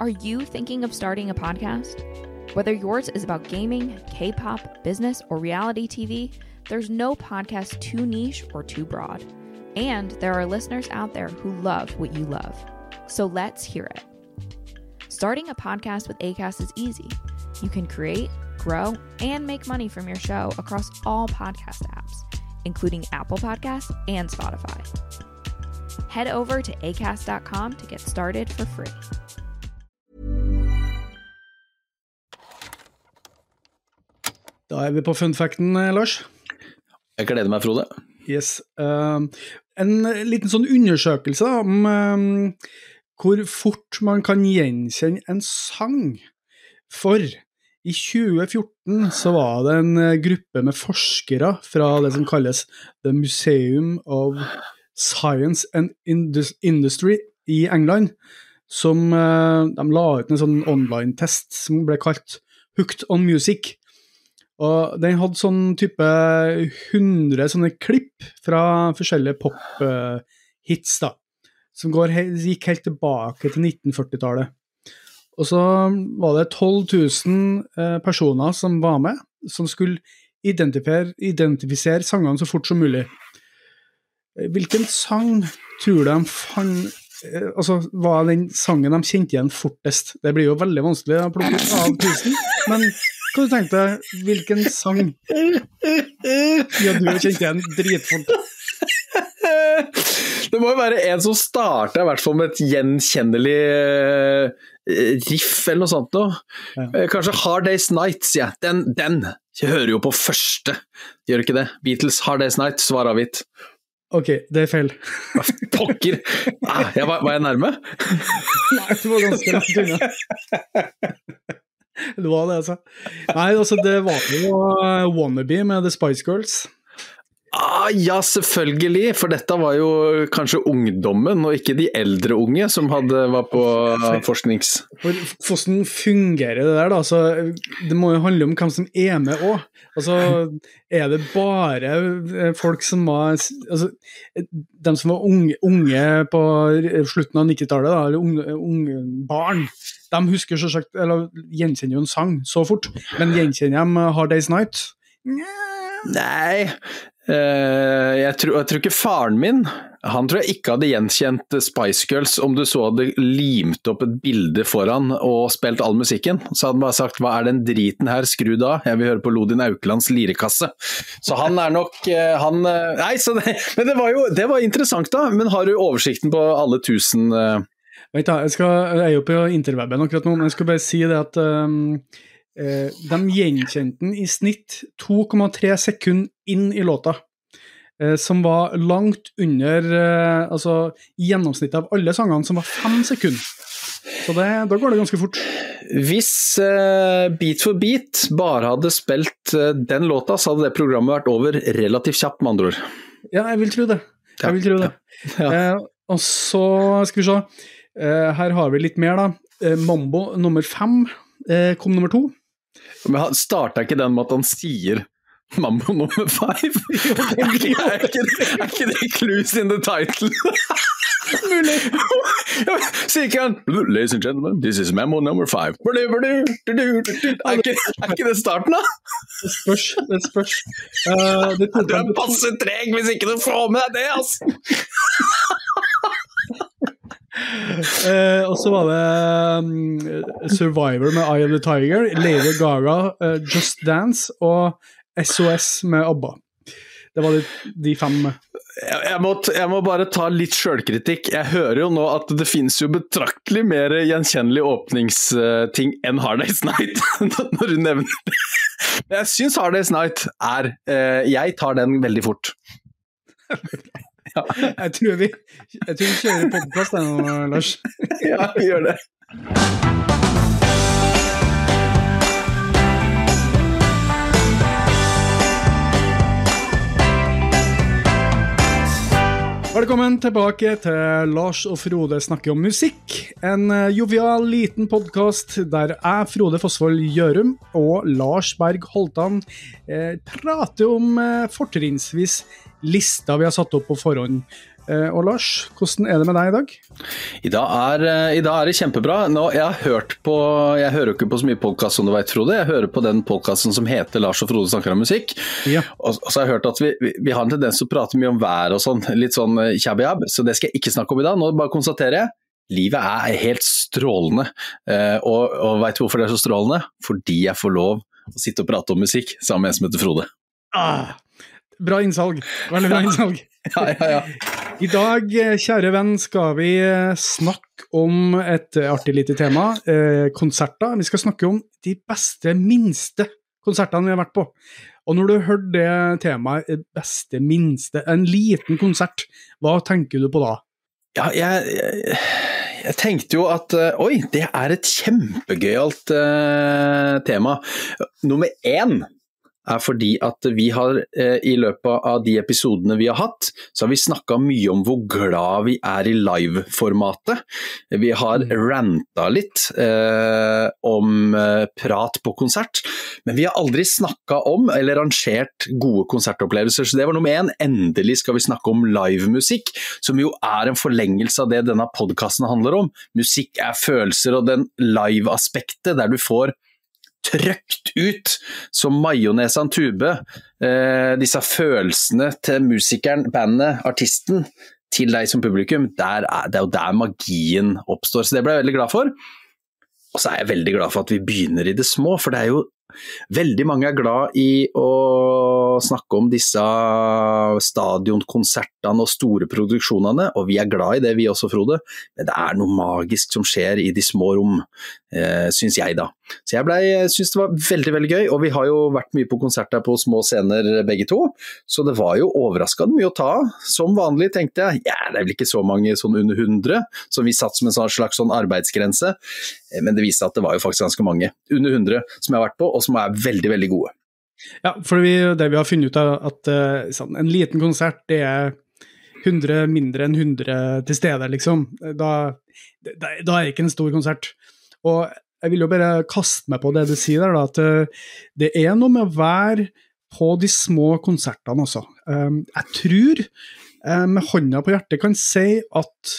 Are you thinking of starting a podcast? Whether yours is about gaming, K pop, business, or reality TV, there's no podcast too niche or too broad. And there are listeners out there who love what you love. So let's hear it. Starting a podcast with ACAST is easy. You can create, grow, and make money from your show across all podcast apps, including Apple Podcasts and Spotify. Head over to acast.com to get started for free. Da er vi på funfacten, Lars. Jeg gleder meg, Frode. Yes. Uh, en liten sånn undersøkelse om uh, hvor fort man kan gjenkjenne en sang. For i 2014 så var det en uh, gruppe med forskere fra det som kalles The Museum of Science and Industry i England, som de la ut en sånn online-test som ble kalt Hooked on Music. Og den hadde sånn type 100 sånne klipp fra forskjellige pop-hits, da. Som går, gikk helt tilbake til 1940-tallet. Og så var det 12 000 personer som var med, som skulle identifisere, identifisere sangene så fort som mulig. Hvilken sang tror du de fant Altså, var den sangen de kjente igjen fortest? Det blir jo veldig vanskelig å plukke av tusen, men hva du tenkte du? Hvilken sang ja, du har kjent igjen dritfort? Det må jo være en som starta i hvert fall med et gjenkjennelig riff eller noe sånt noe. Ja. Kanskje Hard Days Night, sier jeg. Den, den jeg hører jo på første, gjør ikke det? Beatles Hard Days Night, svar avgitt. Ok, det er feil. Pokker! Ah, jeg var, var, jeg nærme? Nei, du var ganske langt unna. Det var det, altså. Nei, altså, det var jo Wannabe med The Spice Girls. Ah, ja, selvfølgelig, for dette var jo kanskje ungdommen, og ikke de eldre unge som hadde, var på forsknings... For Hvordan fungerer det der, da? Altså, det må jo handle om hvem som er med òg. Altså, er det bare folk som var altså, De som var unge, unge på slutten av 90-tallet, eller unge, unge, barn, de husker selvsagt, eller gjenkjenner jo en sang så fort, men gjenkjenner de Hard Days Night? Nei, Uh, jeg, tror, jeg, tror, ikke faren min Han tror jeg ikke hadde gjenkjent Spice Girls om du så hadde limt opp et bilde foran og spilt all musikken. Så hadde han bare sagt 'hva er den driten her, skru da', jeg vil høre på Lodin Auklands lirekasse. Så han er nok uh, han uh, Nei, det, men det var jo det var interessant, da. Men har du oversikten på alle tusen Vent, da. Jeg, skal, jeg er jo på interweben akkurat nå, men jeg skal bare si det at um Eh, de gjenkjente den i snitt 2,3 sekunder inn i låta. Eh, som var langt under eh, altså, gjennomsnittet av alle sangene, som var fem sekunder. Så det, da går det ganske fort. Hvis Beat for beat bare hadde spilt den låta, så hadde det programmet vært over relativt kjapt, med andre ord. Ja, jeg vil tro det. Jeg vil tro det. Ja. Ja. Og så skal vi se. her har vi litt mer, da. Mambo nummer fem kom nummer to. Men han starta ikke den med at han sier Mambo nummer five? er, ikke, er, ikke, er ikke det clues in the title? Mulig. Sier ikke han 'Ladies and gentlemen, this is Mambo number five'? Er ikke, er ikke det starten, da? Det spørs. Det spørs. Uh, det du er passe treg hvis ikke du får med deg det, altså! Uh, og så var det um, Survivor med Eye of the Tiger, Lady Gaga, uh, Just Dance og SOS med ABBA. Det var de, de fem. Jeg, må, jeg, må, bare ta litt sjølkritikk. Jeg hører jo nå at det finnes jo betraktelig mer gjenkjennelig åpningsting enn Hard Days Night, når du nevner det. Men jeg syns Hard Days Night er uh, Jeg tar den veldig fort. Ja, jeg, tror vi, jeg tror vi kjører podkast nå, Lars. ja, vi gjør det. Velkommen tilbake til Lars og Frode snakker om musikk. En uh, jovial, liten podkast der jeg, Frode Fosvold Gjørum, og Lars Berg Holtan eh, prater om eh, fortrinnsvis lista vi har satt opp på forhånd. Eh, og Lars, hvordan er det med deg i dag? I dag er, eh, i dag er det kjempebra. Nå, jeg har hørt på Jeg hører ikke på så mye podkast som du vet, Frode. Jeg hører på den podkasten som heter 'Lars og Frode snakker om musikk'. Ja. Og, og så har jeg hørt at vi, vi, vi har en tendens til å prate mye om vær og sånn, litt sånn tjabb-jabb, så det skal jeg ikke snakke om i dag. Nå bare konstaterer jeg livet er helt strålende. Eh, og, og veit du hvorfor det er så strålende? Fordi jeg får lov å sitte og prate om musikk sammen med en som heter Frode. Ah, bra innsalg. Veldig bra innsalg. Ja, ja, ja. I dag, eh, kjære venn, skal vi eh, snakke om et artig lite tema. Eh, konserter. Vi skal snakke om de beste, minste konsertene vi har vært på. Og når du har hørt det temaet, eh, beste, minste, en liten konsert, hva tenker du på da? Ja, jeg, jeg, jeg tenkte jo at eh, oi, det er et kjempegøyalt uh, tema. Nummer én er fordi at vi har eh, i løpet av de episodene vi har hatt, så har vi snakka mye om hvor glad vi er i live-formatet. Vi har ranta litt eh, om eh, prat på konsert, men vi har aldri snakka om eller rangert gode konsertopplevelser. Så det var nummer én. Endelig skal vi snakke om livemusikk, som jo er en forlengelse av det denne podkasten handler om. Musikk er følelser, og den live-aspektet der du får trøkt ut som majones av en tube. Eh, disse følelsene til musikeren, bandet, artisten, til deg som publikum. Er, det er jo der magien oppstår. Så det ble jeg veldig glad for. Og så er jeg veldig glad for at vi begynner i det små, for det er jo Veldig mange er glad i å snakke om disse stadionkonsertene og store produksjonene, og vi er glad i det vi også, Frode. Men det er noe magisk som skjer i de små rom, eh, syns jeg da. Så jeg ble, syns det var veldig veldig gøy, og vi har jo vært mye på konserter på små scener begge to. Så det var jo overraskende mye å ta av. Som vanlig tenkte jeg ja, det er vel ikke så mange sånn under 100 som vi satt som en slags sånn arbeidsgrense. Eh, men det viste seg at det var jo faktisk ganske mange under 100 som jeg har vært på, og som er veldig, veldig gode. Ja, for vi, det vi har funnet ut er at uh, sånn, en liten konsert det er 100 mindre enn 100 til stede, liksom. Da, da, da er det ikke en stor konsert. Og jeg vil jo bare kaste meg på det du sier der, da, at det er noe med å være på de små konsertene også. Um, jeg tror, med hånda på hjertet, kan si at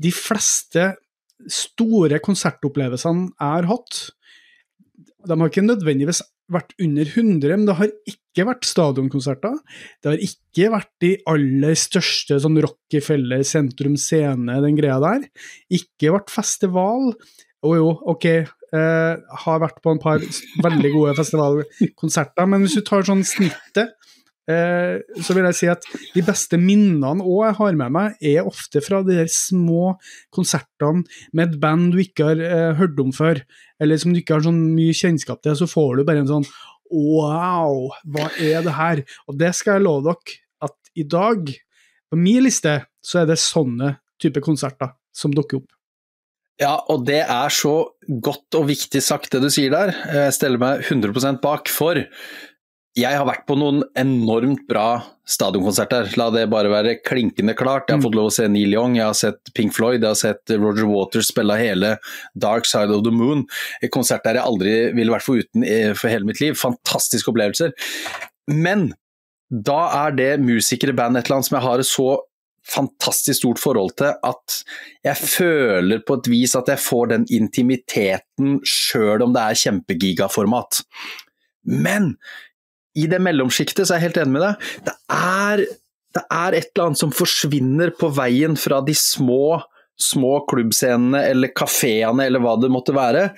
de fleste store konsertopplevelsene jeg har hatt, de har ikke nødvendigvis vært under 100, men det har ikke vært stadionkonserter. Det har ikke vært de aller største sånn Rockefeller sentrum scene, den greia der. Ikke vært festival. Og jo, ok, eh, har vært på en par veldig gode festivalkonserter, men hvis du tar sånn snittet, eh, så vil jeg si at de beste minnene òg jeg har med meg, er ofte fra de der små konsertene med et band du ikke har eh, hørt om før, eller som du ikke har sånn mye kjennskap til, så får du bare en sånn Wow, hva er det her? Og det skal jeg love dere, at i dag, på min liste, så er det sånne type konserter som dukker opp. Ja, og det er så godt og viktig sagt det du sier der. Jeg steller meg 100 bak. For jeg har vært på noen enormt bra stadionkonserter, la det bare være klinkende klart. Jeg har fått lov å se Neil Young, jeg har sett Pink Floyd, jeg har sett Roger Waters spille hele Dark Side of the Moon. Et konsert der jeg aldri ville vært foruten for hele mitt liv. Fantastiske opplevelser. Men da er det musikere, band, et eller annet som jeg har et så fantastisk stort forhold til at jeg føler på et vis at jeg får den intimiteten sjøl om det er kjempegigaformat. Men i det mellomsjiktet så er jeg helt enig med deg. Det er, det er et eller annet som forsvinner på veien fra de små små klubbscenene eller kafeene eller hva det måtte være,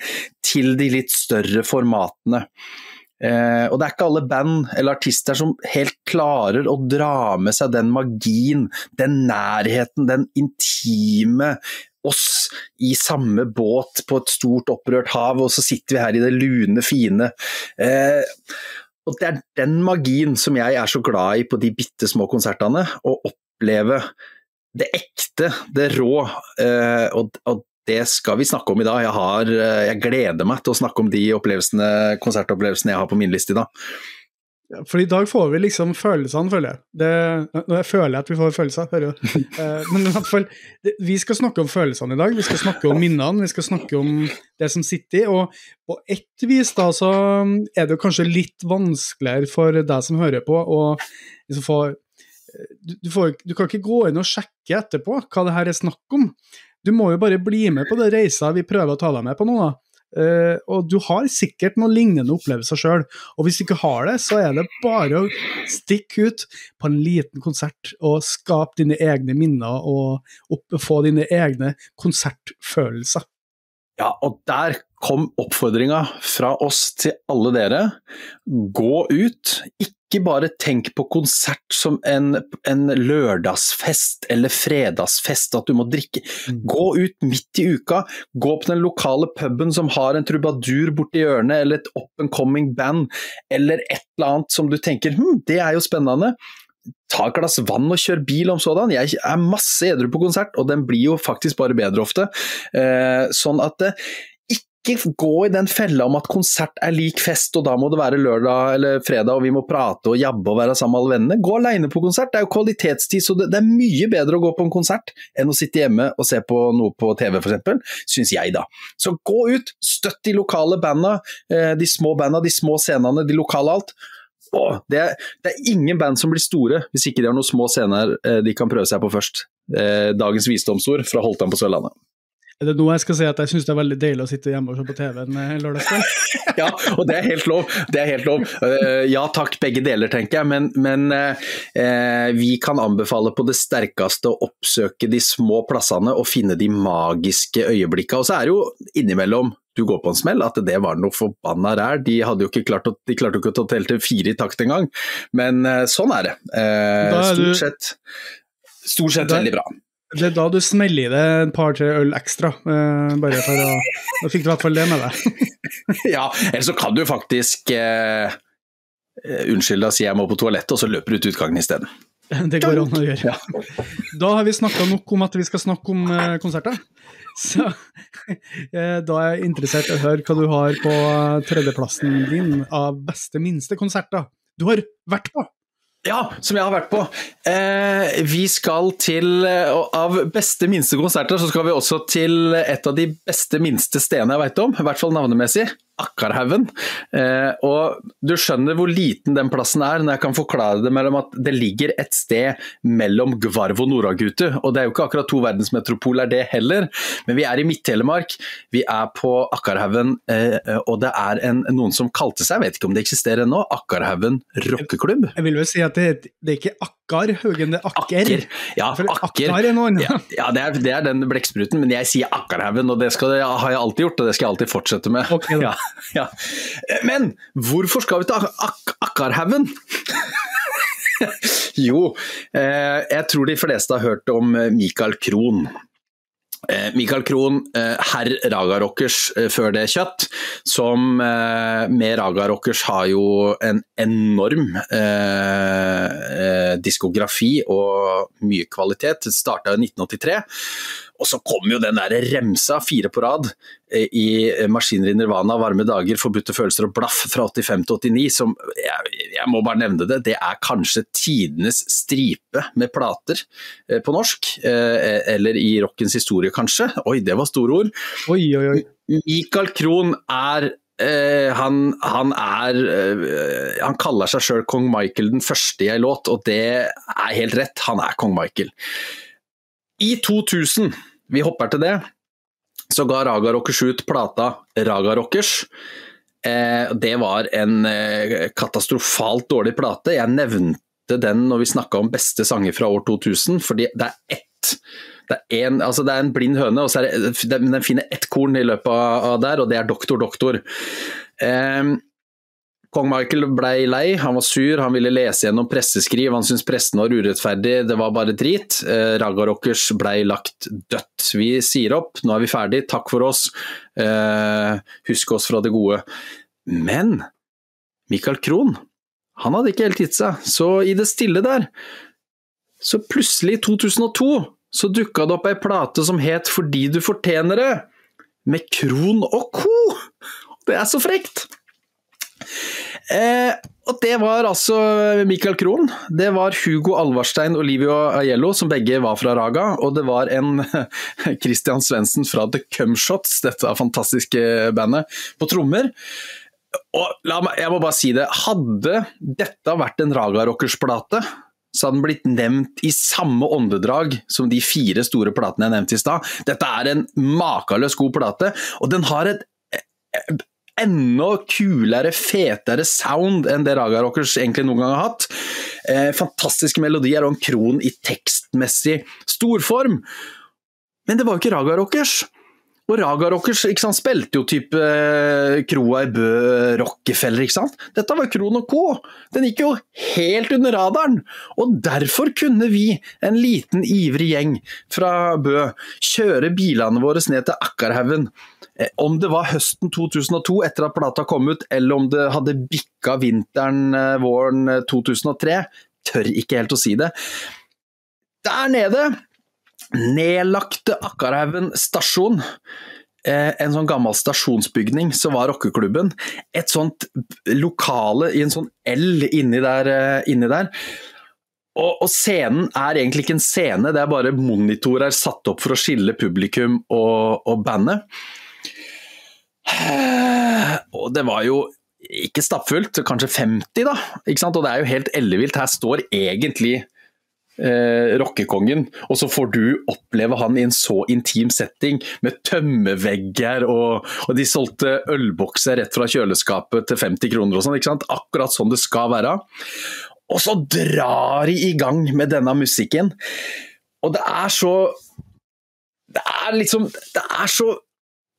til de litt større formatene. Eh, og det er ikke alle band eller artister som helt klarer å dra med seg den magien, den nærheten, den intime oss i samme båt på et stort opprørt hav, og så sitter vi her i det lune, fine. Eh, og Det er den magien som jeg er så glad i på de bitte små konsertene. Å oppleve det ekte, det rå. Eh, og, det skal vi snakke om i dag. Jeg, har, eh, jeg gleder meg til å snakke om de konsertopplevelsene jeg har på min liste i dag. For i dag får vi liksom følelsene, føler jeg. Det, jeg føler at vi får følelser, hører du. Eh, men i hvert fall, vi skal snakke om følelsene i dag. Vi skal snakke om minnene, vi skal snakke om det som sitter i. Og på ett vis da, så er det jo kanskje litt vanskeligere for deg som hører på, å liksom få du, får, du, kan ikke gå inn og sjekke etterpå hva det her er snakk om. Du må jo bare bli med på det reisa vi prøver å ta deg med på nå. da. Uh, og du har sikkert noen lignende opplevelser sjøl, og hvis du ikke har det, så er det bare å stikke ut på en liten konsert og skape dine egne minner og opp, få dine egne konsertfølelser. Ja, og der kom oppfordringa fra oss til alle dere. Gå ut. Ikke bare tenk på konsert som en, en lørdagsfest eller fredagsfest, at du må drikke. Mm. Gå ut midt i uka. Gå på den lokale puben som har en trubadur borti hjørnet, eller et up and coming band, eller et eller annet som du tenker hm, det er jo spennende ta et glass vann og kjør bil om sådan. Jeg er masse edru på konsert, og den blir jo faktisk bare bedre ofte. Eh, sånn at eh, ikke gå i den fella om at konsert er lik fest, og da må det være lørdag eller fredag og vi må prate og jabbe og være sammen med alle vennene. Gå alene på konsert, det er jo kvalitetstid, så det, det, er mye bedre å gå på en konsert enn å sitte hjemme og se på noe på TV f.eks., syns jeg da. Så gå ut, støtt de lokale banda, eh, de små banda, de små scenene, de lokale alt. Åh, det, er, det, er, ingen band som blir store hvis ikke de har noen små scener eh, de kan prøve seg på først. Eh, dagens visdomsord fra Holtan på Sørlandet. Er det nå jeg skal si at jeg syns det er veldig deilig å sitte hjemme og se på TV en eh, lørdagskveld? ja, og det er helt lov. Det er helt lov. Uh, ja takk, begge deler, tenker jeg. Men, men uh, vi kan anbefale på det sterkeste å oppsøke de små plassene og finne de magiske øyeblikkene. Og så er det jo innimellom du går på en smell, at det var noe forbanna ræl. De, hadde jo ikke klart å, de klarte jo ikke å telle til fire i takt engang. Men uh, sånn er det. stort sett, stort sett veldig bra. Det er da du smeller i deg et par-tre øl ekstra, eh, bare for å Da fikk du i hvert fall det med deg. ja, eller så kan du faktisk eh, Unnskyld, da sier jeg må på toalettet, og så løper du ut utgangen isteden. Det går an å gjøre. Ja. Da har vi snakka nok om at vi skal snakke om uh, konserter. Så da er jeg interessert i å høre hva du har på tredjeplassen din av beste minste konserter du har vært på. Ja, som jeg har vært på. Eh, vi skal til eh, Av beste minste konserter så skal vi også til et av de beste minste stedene jeg vet om, i hvert fall navnemessig. Akkarhaugen. Eh, og du skjønner hvor liten den plassen er når jeg kan forklare det mellom at det ligger et sted mellom Gvarv og Noragutu. Og det er jo ikke akkurat to verdensmetropol er det heller, men vi er i Midt-Telemark. Vi er på Akkarhaugen, eh, og det er en, noen som kalte seg, jeg vet ikke om det eksisterer ennå, Akkarhaugen rockeklubb. Jeg vil vel si at det, det er ikke Akkarhaugen, det er Akker. akker. Ja, akker. akker er noe ja, ja det, er, det, er, den blekkspruten, men jeg sier Akkarhaugen, og det, skal, ja, har jeg alltid gjort, og det skal jeg alltid fortsette med. Okay, ja. ja. Men hvorfor skal vi til Ak Akkarhaugen? jo, eh, jeg tror de fleste har hørt om Michael Krohn. Eh, Michael Krohn, herr Raga Rockers før det kjøtt, som med Raga Rockers har jo en enorm diskografi og mye kvalitet. Starta i 1983. Og så kom jo den der remsa, fire på rad, eh, i Maskiner i Nirvana, Varme dager, Forbudte følelser og Blaff fra 85 til 89, som jeg, jeg, må bare nevne det, det er kanskje tidenes stripe med plater eh, på norsk. Eh, eller i rockens historie, kanskje. Oi, det var store ord. Oi, oi, oi. Michael Krohn er Uh, han, han, er uh, Han kaller seg sjøl kong Michael den første i ei låt, og det er helt rett, han er kong Michael. I 2000, vi hopper til det, så ga Raga Rockers ut plata Raga Rockers. Eh, det var en eh, katastrofalt dårlig plate. Jeg nevnte den når vi snakka om beste sanger fra år 2000, fordi det er ett det er, en, altså det er en blind høne, og den finner ett korn i løpet av der, og det er Doktor Doktor. Eh, Kong Michael ble lei, han var sur, han ville lese gjennom presseskriv, han syntes pressen var urettferdig, det var bare drit. Eh, Raga Rockers ble lagt dødt. Vi sier opp, nå er vi ferdig, takk for oss, eh, husk oss fra det gode. Men Michael Krohn, han hadde ikke helt gitt seg, så i det stille der, så plutselig i 2002 så dukka det opp ei plate som het Fordi du fortjener det, med Krohn og co. Det er så frekt! Eh, og Det var altså Michael Krohn, det var Hugo Alvarstein og Livio Aiello, som begge var fra Raga, og det var en Christian Svendsen fra The Cumshots, dette fantastiske bandet, på trommer. Og meg, jeg må bare si det, hadde dette vært en Raga Rockers-plate, så hadde den blitt nevnt i samme åndedrag som de fire store platene jeg nevnte i stad. Dette er en makeløst god plate, og den har et enda kulere, fetere sound enn det Raga Rockers egentlig noen gang har hatt. Eh, fantastiske melodier og en kron i tekstmessig storform. Men det var jo ikke Raga Rockers. Og Raga Rockers ikke sant, spilte jo type eh, Kroa i Bø, Rockefeller, ikke sant. Dette var Kron og Co. Den gikk jo helt under radaren. Og derfor kunne vi, en liten ivrig gjeng fra Bø, kjøre bilene våre ned til Akkarhaugen. Eh, om det var høsten 2002 etter at plata kom ut, eller om det hadde bikka vinteren eh, våren 2003, tør ikke helt å si det. Der nede nedlagte Akkarhaugen stasjon. Eh, en sånn gammel stasjonsbygning, så var rockeklubben. Et sånt lokale i en sånn L inni der. Eh, inni der. Og, og, scenen er egentlig ikke en scene, det er bare monitorer satt opp for å skille publikum og, og bandet. Og det var jo ikke stappfullt, kanskje 50 da, ikke sant? og det er jo helt ellevilt. Her står egentlig eh, rockekongen, og så får du oppleve han i en så intim setting med tømmevegger, og, og de solgte ølbokser rett fra kjøleskapet til 50 kroner og sånn. Akkurat sånn det skal være. Og så drar de i gang med denne musikken, og det er så Det er liksom Det er så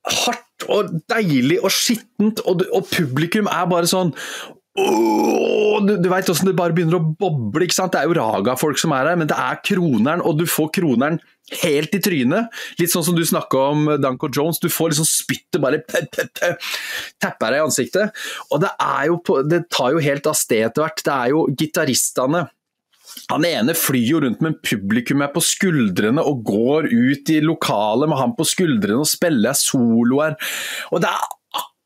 hardt og deilig og skittent, og, og publikum er bare sånn Oh, du, du veit åssen det bare begynner å boble. ikke sant? Det er jo Raga-folk som er her, men det er kroneren, og du får kroneren helt i trynet. Litt sånn som du snakka om Danko Jones. Du får liksom spyttet bare tapper deg i ansiktet. Og det, er jo på, det tar jo helt av sted etter hvert. Det er jo gitaristene han ene flyr jo rundt med publikum er på skuldrene og går ut i lokalet med han på skuldrene og spiller soloer. Og det er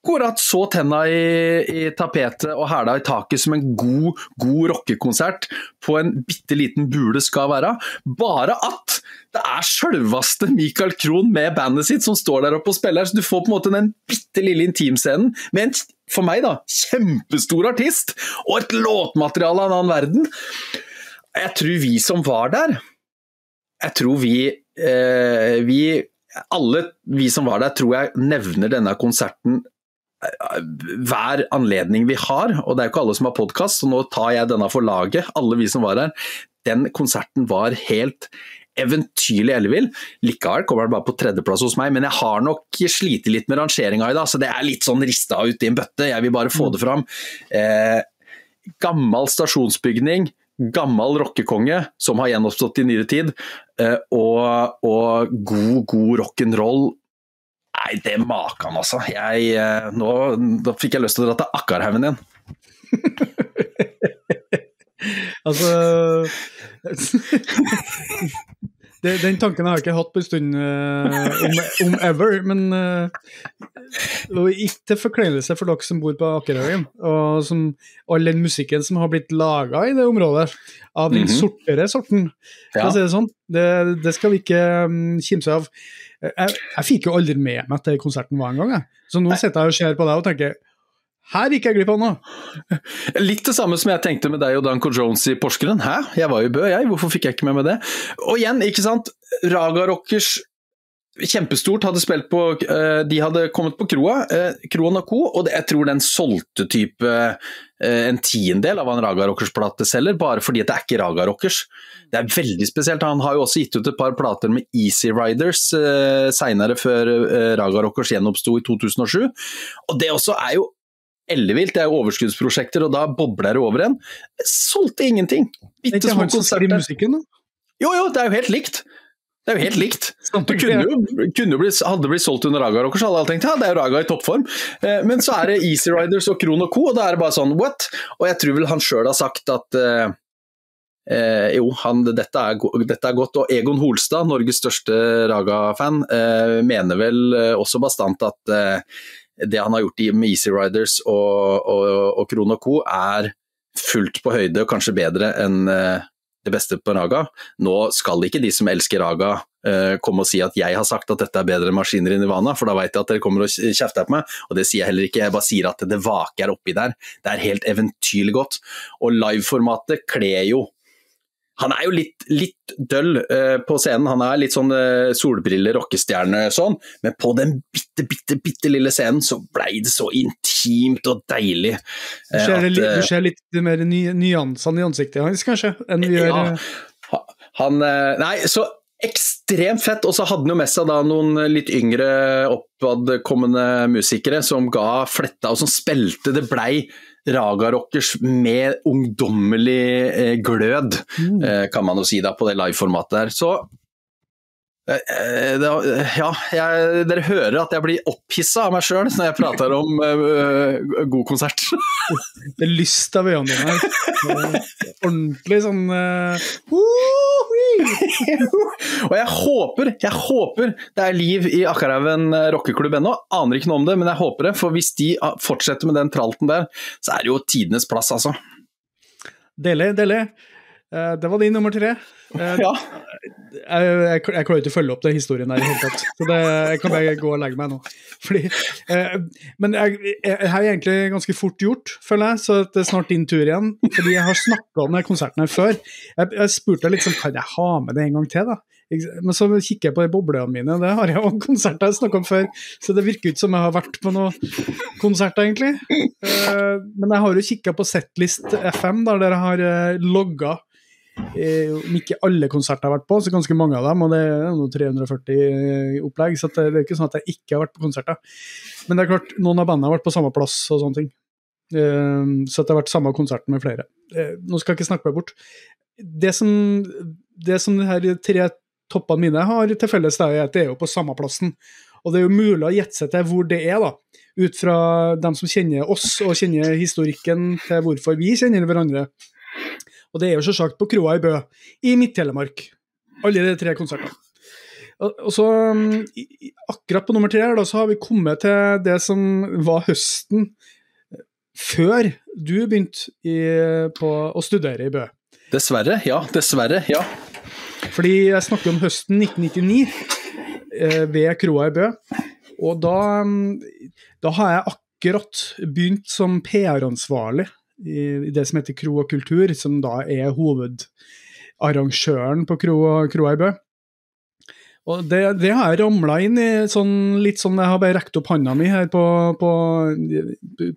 akkurat så tenna i, i tapetet og hæla i taket som en god, god rockekonsert på en bitte liten bule skal være. Bare at det er sjølveste Michael Krohn med bandet sitt som står der oppe og spiller. Så du får på en måte den bitte lille intimscenen med en, for meg, da, kjempestor artist og et låtmateriale av en annen verden. Jeg tror vi som var der, jeg tror vi, eh, vi alle vi som var der, tror jeg nevner denne konserten hver anledning vi har, og det er jo ikke alle som har podkast, så nå tar jeg denne for laget, alle vi som var her. Den konserten var helt eventyrlig ellevill. Likevel kommer den bare på tredjeplass hos meg, men jeg har nok slitt litt med rangeringa i dag, så det er litt sånn rista ut i en bøtte. Jeg vil bare få det fram. Eh, gammel stasjonsbygning, gammel rockekonge som har gjenoppstått i nyere tid, eh, og, og god, god rock'n'roll Nei, det makan, altså. Jeg, eh, nå, da fikk jeg lyst til å dra til Akkarhaugen igjen. altså det, Den tanken har jeg ikke hatt på en stund uh, om, om, ever, men uh, ikke til forkleinelse for dere som bor på Akerhaugen, og som, all den musikken som har blitt laga i det området, av den mm -hmm. sortere sorten, ja. si det sånn, det, det skal vi ikke um, kimse av. Jeg, jeg, fikk jo aldri med meg at konserten var engang. Så nå sitter jeg og ser på deg og tenker her gikk jeg glipp av noe! Litt det samme som jeg tenkte med deg og Danko Jones i Porsgrunn. Hæ, jeg var jo Bø, jeg, hvorfor fikk jeg ikke med meg det? Og igjen, ikke sant, Raga Rockers Kjempestort hadde spilt på eh, De hadde kommet på kroa, eh, Kroa Co, og jeg tror den solgte type eh, en tiendedel av hva en Raga Rockers-plate selger, bare fordi det er ikke Raga Rockers. Det er veldig spesielt. Han har jo også gitt ut et par plater med Easy Riders eh, seinere, før Raga Rockers gjenoppsto i 2007. Og det også er jo ellevilt. Det er overskuddsprosjekter, og da bobler det over en. Solgte ingenting. Bitte små konserter. Jo, jo, det er jo helt likt. Det er jo helt likt. Det kunne jo, kunne blitt, hadde blitt solgt under Raga Rockers, hadde alle tenkt ja, det er jo Raga i toppform. Eh, men så er det Easy Riders og Kron og Co, og da er det bare sånn what? Og jeg tror vel han sjøl har sagt at eh, eh, jo, han, dette, er, dette, er, godt. Og Egon Holstad, Norges største Raga-fan, eh, mener vel eh, også bastant at eh, det han har gjort med Easy Riders og, og, og Krono Co, er fullt på høyde og kanskje bedre enn det beste på Raga. Nå skal ikke de som elsker Raga uh, komme og si at jeg har sagt at dette er bedre enn maskiner i Nivana, for da vet jeg at dere kommer og kjefter på meg, og det sier jeg heller ikke. Jeg bare sier at det vaker oppi der. Det er helt eventyrlig godt. Og liveformatet kler jo han er jo litt, litt døll uh, på scenen. Han er litt sånn uh, solbriller, rockestjerne sånn, men på den bitte, bitte, bitte lille scenen så blei det så intimt og deilig. Uh, du, ser at, litt, du ser litt mer ny, nyansene i ansiktet hans, kanskje, enn vi gjør ja, Han Nei, så ekstremt fett. Og så hadde han jo med seg da noen litt yngre oppadkommende musikere som ga fletta, og som spilte. Det blei Raga Rockers med ungdommelig eh, glød, mm. eh, kan man jo si da på det liveformatet der. Så Eh, eh, ja, jeg, dere hører at jeg blir opphissa av meg sjøl når jeg prater om uh, god konsert. det er lyst av øynene dine. Ordentlig sånn uh, Og jeg håper, jeg håper det er liv i Akkarhaugen rockeklubb ennå. Aner ikke noe om det, men jeg håper det. For hvis de fortsetter med den tralten der, så er det jo tidenes plass, altså. Deilig, deilig. Det var din nummer tre. Ja jeg, jeg, jeg, klarer ikke å følge opp den historien der i hele tatt. Så det, jeg kan bare gå og legge meg nå. Fordi, eh, men jeg, jeg, er egentlig ganske fort gjort, føler jeg, så det er snart din tur igjen. Fordi jeg har snakka om den konserten her før. Jeg, jeg spurte liksom kan jeg ha med det en gang til, da. Men så kikker jeg på de boblene mine, det har jeg jo konserter jeg snakka om før. Så det virker ikke som jeg har vært på noen konserter, egentlig. Eh, men jeg har jo kikka på Setlist FM, der dere har eh, logga Eh, om ikke alle konserter jeg har vært på, så ganske mange av dem. Og det er noe 340 opplegg, så det er ikke sånn at jeg ikke har vært på konserter. Men det er klart, noen av bandene har vært på samme plass og sånne ting. Eh, så det har vært samme konserten med flere. Eh, nå skal jeg ikke snakke meg bort. Det som, det som de her tre toppene mine har til felles, er at det er jo på samme plassen. Og det er jo mulig å gjette seg til hvor det er, da. Ut fra dem som kjenner oss og kjenner historikken til hvorfor vi kjenner hverandre. Og det er jo selvsagt på kroa i Bø, i Midt-Telemark. Alle de tre konsertene. Og så, um, akkurat på nummer tre her, da, så har vi kommet til det som var høsten før du begynte å studere i Bø. Dessverre, ja. Dessverre, ja. Fordi jeg snakker om høsten 1999 eh, ved kroa i Bø. Og da, um, da har jeg akkurat begynt som PR-ansvarlig i, det som heter Kro og kultur, som da er hovedarrangøren på Kro, og Kroa i Bø. Og det, det har jeg ramla inn i sånn, litt sånn Jeg har bare rekt opp handa mi her på, på,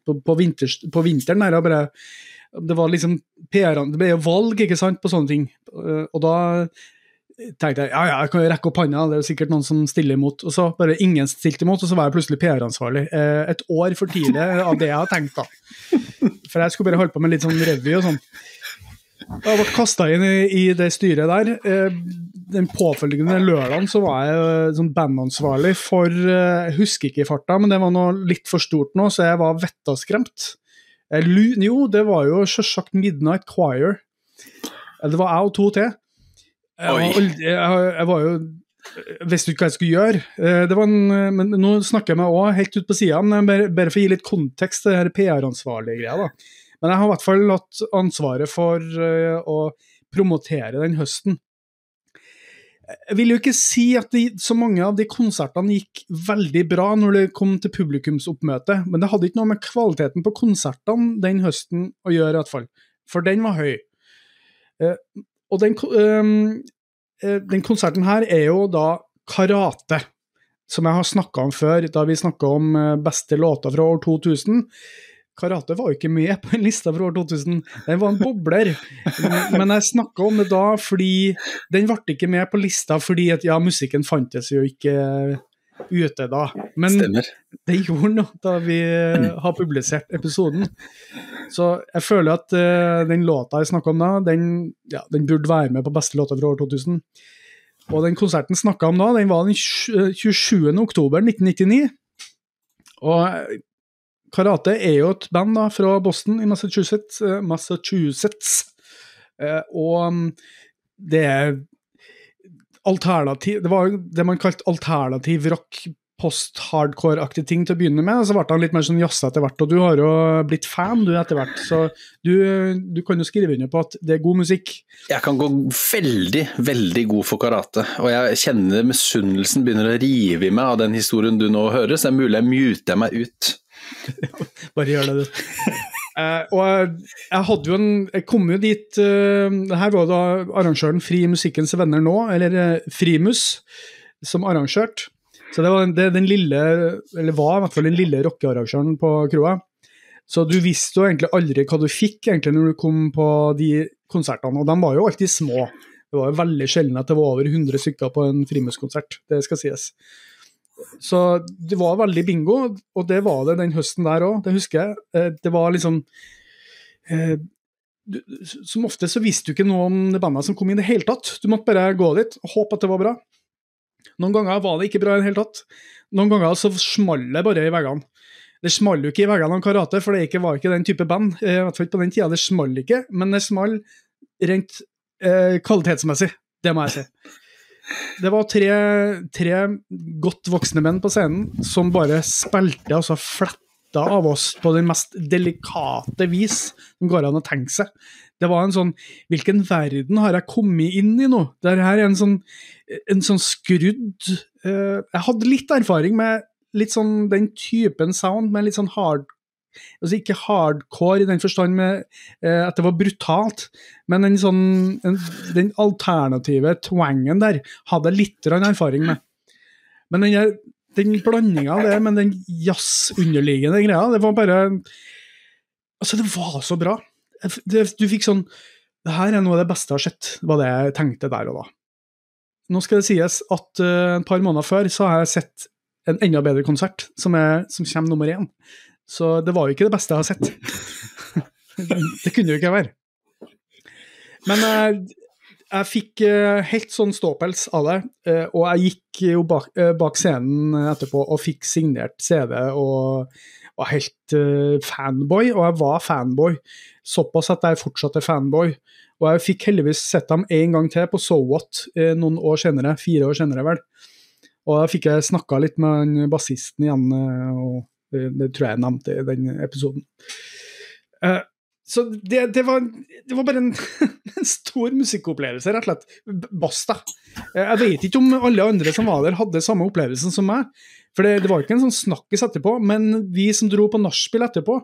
på, på, vinters, på vinteren. Her, bare, det var liksom PR, det ble jo valg ikke sant, på sånne ting. Og da tenkte jeg ja, ja, jeg kan jo rekke opp hånda, det er jo sikkert noen som stiller imot. Og så bare ingen stilte imot, og så var jeg plutselig PR-ansvarlig. Eh, et år for tidlig av det jeg har tenkt, da. For jeg skulle bare holde på med litt sånn revy og sånn. Jeg ble kasta inn i, i, det styret der. Eh, den påfølgende lørdagen så var jeg sånn bandansvarlig for Jeg husker ikke i farta, men det var noe litt for stort nå, så jeg var vettaskremt. Jo, det var jo sjølsagt Midnight Choir. Det var jeg og to til. Jeg, jeg, jeg var jo visste ikke hva jeg skulle gjøre. Eh, det var en, eh, men Nå snakker jeg meg òg helt ut på sida, bare, bare, for å gi litt kontekst til det PR-ansvarlige greia. da. Men jeg har i hvert fall hatt ansvaret for å promotere den høsten. Jeg vil jo ikke si at de, så mange av de konsertene gikk veldig bra når det kom til publikumsoppmøte, men det hadde ikke noe med kvaliteten på konsertene den høsten å gjøre, i hvert fall. For den var høy. Og den, um, den, konserten her er jo da karate, som jeg har snakka om før, da vi snakka om eh, beste låter fra år 2000. Karate var jo ikke med på en lista fra år 2000, den var en bobler. Men jeg snakka om det da fordi den ble ikke med på lista fordi at ja, musikken fantes jo ikke ute da. Men Stemmer. det gjorde noe da vi eh, har publisert episoden. Så jeg føler at uh, den låta jeg snakka om da, den, ja, den, burde være med på beste låta fra år 2000. Og den konserten snakka om da, den var den 27. oktober 1999. Og Karate er jo et band da fra Boston i Massachusetts. Massachusetts. Og mm, det er alternativ Det var jo det man kalte alternativ rock, post-hardcore-aktige ting til å begynne med, og så ble han litt mer sånn jazza etter hvert. Og du har jo blitt fan, du, etter hvert, så du, du, kan jo skrive under på at det er god musikk. Jeg kan gå veldig, veldig god for karate, og jeg kjenner misunnelsen begynner å rive i meg av den historien du nå hører, så det er mulig jeg muter meg ut. Bare gjør det, du. Eh, og jeg hadde jo en Jeg kom jo dit uh, her var da arrangøren Fri Musikkens Venner nå, eller uh, Frimus, som arrangerte. Så det var det, den lille, eller var i hvert fall den lille rockearrangøren på kroa. Så du visste jo egentlig aldri hva du fikk egentlig når du kom på de konsertene, og de var jo alltid små. Det var jo veldig sjelden at det var over 100 stykker på en Frimus-konsert, det skal sies. Så det var veldig bingo, og det var det den høsten der òg, det husker jeg. Eh, det var liksom eh, Som ofte så visste du ikke noe om det bandet som kom i det hele tatt. Du måtte bare gå dit og håpe at det var bra. Noen ganger var det ikke bra i det hele tatt. Noen ganger så smalt det bare i veggene. Det smalt jo ikke i veggene av karate, for det var ikke den type band. Eh, I hvert fall på den tida. Det smalt ikke, men det smalt rent eh, kvalitetsmessig. Det må jeg si. Det var tre, tre, godt voksne menn på scenen som bare spilte, altså fletta av oss på den mest delikate vis som går an å tenke seg. Det var en sånn Hvilken verden har jeg kommet inn i nå? Det her er en sånn, en sånn skrudd uh, Jeg hadde litt erfaring med litt sånn den typen sound, med litt sånn hard altså Ikke hardcore i den forstand med eh, at det var brutalt, men den, sånn, en, den alternative twangen der hadde jeg litt erfaring med. Men den, den blandinga det med den jazzunderliggende greia, det var bare Altså, det var så bra. Det, du fikk sånn Det her er noe av det beste jeg har sett, var det jeg tenkte der og da. Nå skal det sies at uh, et par måneder før så har jeg sett en enda bedre konsert, som, er, som kommer nummer én. Så det var jo ikke det beste jeg har sett. det kunne jo ikke være. Men jeg, eh, jeg fikk eh, helt sånn ståpels av det, eh, og jeg gikk jo bak, bak scenen etterpå og fikk signert CD og var helt fanboy, og jeg var fanboy. Såpass at jeg fortsatt er fanboy. Og jeg fikk heldigvis sett dem en gang til på So What noen år senere, fire år senere vel. Og da fikk jeg snakka litt med bassisten igjen. og det, tror jeg jeg nevnte i den episoden. Uh, så det, det, var, det, var, bare en, en, stor musikkopplevelse, rett og slett. Basta. Uh, jeg vet ikke om alle andre som var der, hadde samme opplevelsen som meg. For det, det var ikke en sånn snakkis etterpå, men vi som dro på nachspiel etterpå,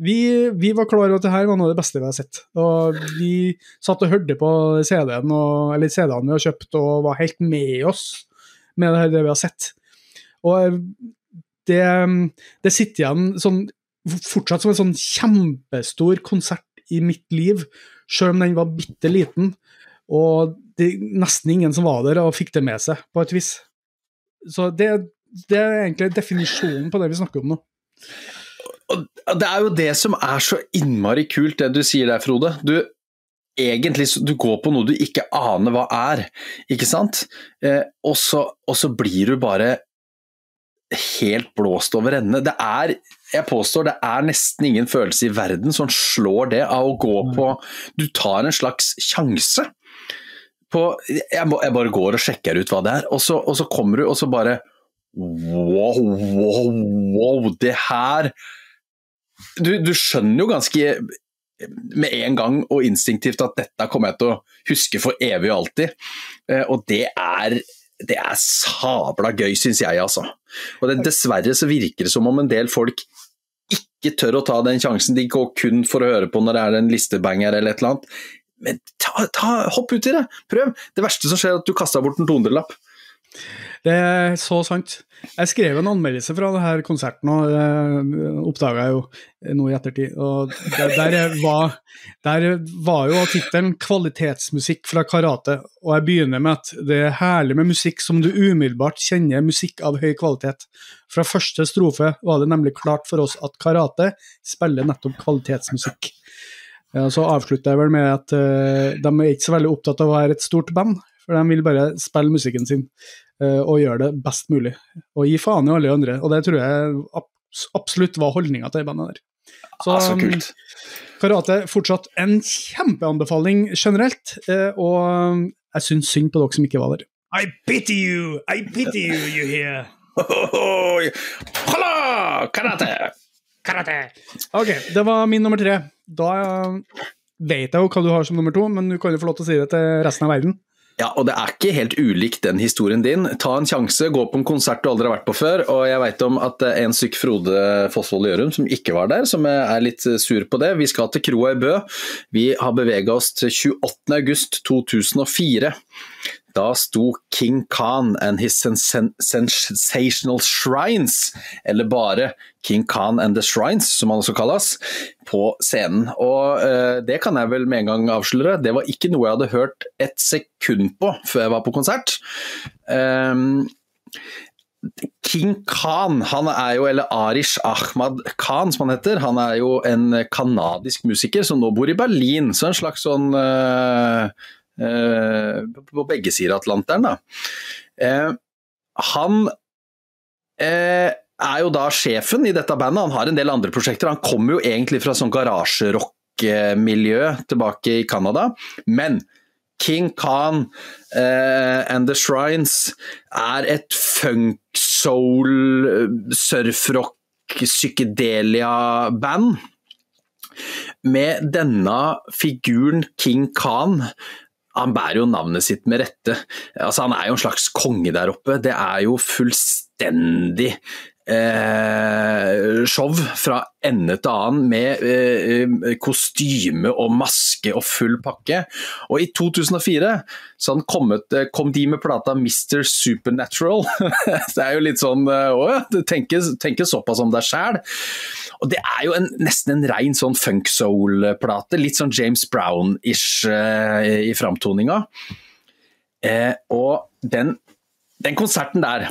vi, vi, var klar over at det her var noe av det beste vi har sett. Og vi satt og hørte på CD-en, eller CD-ene vi har kjøpt, og var helt med oss med det, her, det vi har sett. Og det, det sitter igjen sånn, fortsatt som en sånn kjempestor konsert i mitt liv, sjøl om den var bitte liten. Og det nesten ingen som var der og fikk det med seg, på et vis. Så det, det er egentlig definisjonen på det vi snakker om nå. Det er jo det som er så innmari kult, det du sier der, Frode. Du, egentlig, du går på noe du ikke aner hva er, ikke sant? Eh, og, så, og, så, blir du bare helt blåst over ende. Det er, jeg påstår, det er nesten ingen følelse i verden som slår det av å gå på Du tar en slags sjanse. På, jeg, må, jeg, bare går og sjekker ut hva det er, og så, og så kommer du, og så bare Wow, wow, wow, det her du, du skjønner jo ganske med en gang og instinktivt at dette kommer jeg til å huske for evig og alltid. Eh, og det er det er sabla gøy, syns jeg, altså. Og det, Dessverre så virker det som om en del folk ikke tør å ta den sjansen. De går kun for å høre på når det er en listebanger eller et eller annet. Men ta, ta, hopp ut i det! Prøv! Det verste som skjer, er at du kaster bort en 200-lapp. Det er så sant. Jeg skrev en anmeldelse fra denne konserten, og det oppdaga jeg jo nå i ettertid. Og der, der, var, der var, jo tittelen 'Kvalitetsmusikk fra karate', og jeg begynner med at det er herlig med musikk som du umiddelbart kjenner musikk av høy kvalitet. Fra første strofe var det nemlig klart for oss at karate spiller nettopp kvalitetsmusikk. Så avslutter jeg vel med at uh, de er ikke så veldig opptatt av å være et stort band, for de vil bare spille musikken sin uh, og gjøre det best mulig. Og gi faen i alle andre. Og det tror jeg absolutt var holdninga til det bandet der. Så, ah, så kult. Karate fortsatt en kjempeanbefaling generelt, uh, og jeg syns synd på dere som ikke var der. I pity you! I pity you, you hear! Hola! Karate! Karate! Ok, det var min nummer tre. Da vet jeg jo hva du har som nummer to, men du kan jo få lov til å si det til resten av verden. Ja, og det er ikke helt ulikt den historien din. Ta en sjanse, gå på en konsert du aldri har vært på før. Og jeg veit om at det er en syk Frode Fossvold Gjørum som ikke var der, som er litt sur på det. Vi skal til kroa i Bø. Vi har bevega oss til 28. august 2004. Da sto King Khan and his sensational shrines, eller bare King Khan and the Shrines, som han også kalles, på scenen. Og uh, det kan jeg vel med en gang avsløre, det var ikke noe jeg hadde hørt et sekund på før jeg var på konsert. Um, King Khan, han er jo, eller Arish Ahmad Khan som han heter, han er jo en kanadisk musiker som nå bor i Berlin. Så en slags sånn uh, Eh, på begge sider av Atlanteren. Da. Eh, han eh, er jo da sjefen i dette bandet, han har en del andre prosjekter. Han kommer jo egentlig fra sånn garasjerock-miljø tilbake i Canada, men King Khan uh, and The Shrines er et funk-soul, surfrock, psykedelia-band. Med denne figuren King Khan han bærer jo navnet sitt med rette. Altså, han er jo en slags konge der oppe. Det er jo fullstendig eh, show fra ende til annen med eh, kostyme og maske og full pakke. Og i 2004 så kommet, eh, kom de med plata Mr. Supernatural. det er jo litt sånn eh, Å ja, du tenker, tenker såpass om deg sjæl. Og det er jo en, nesten en rein sånn funk soul-plate. Litt sånn James Brown-ish eh, i framtoninga. Eh, og den, den konserten der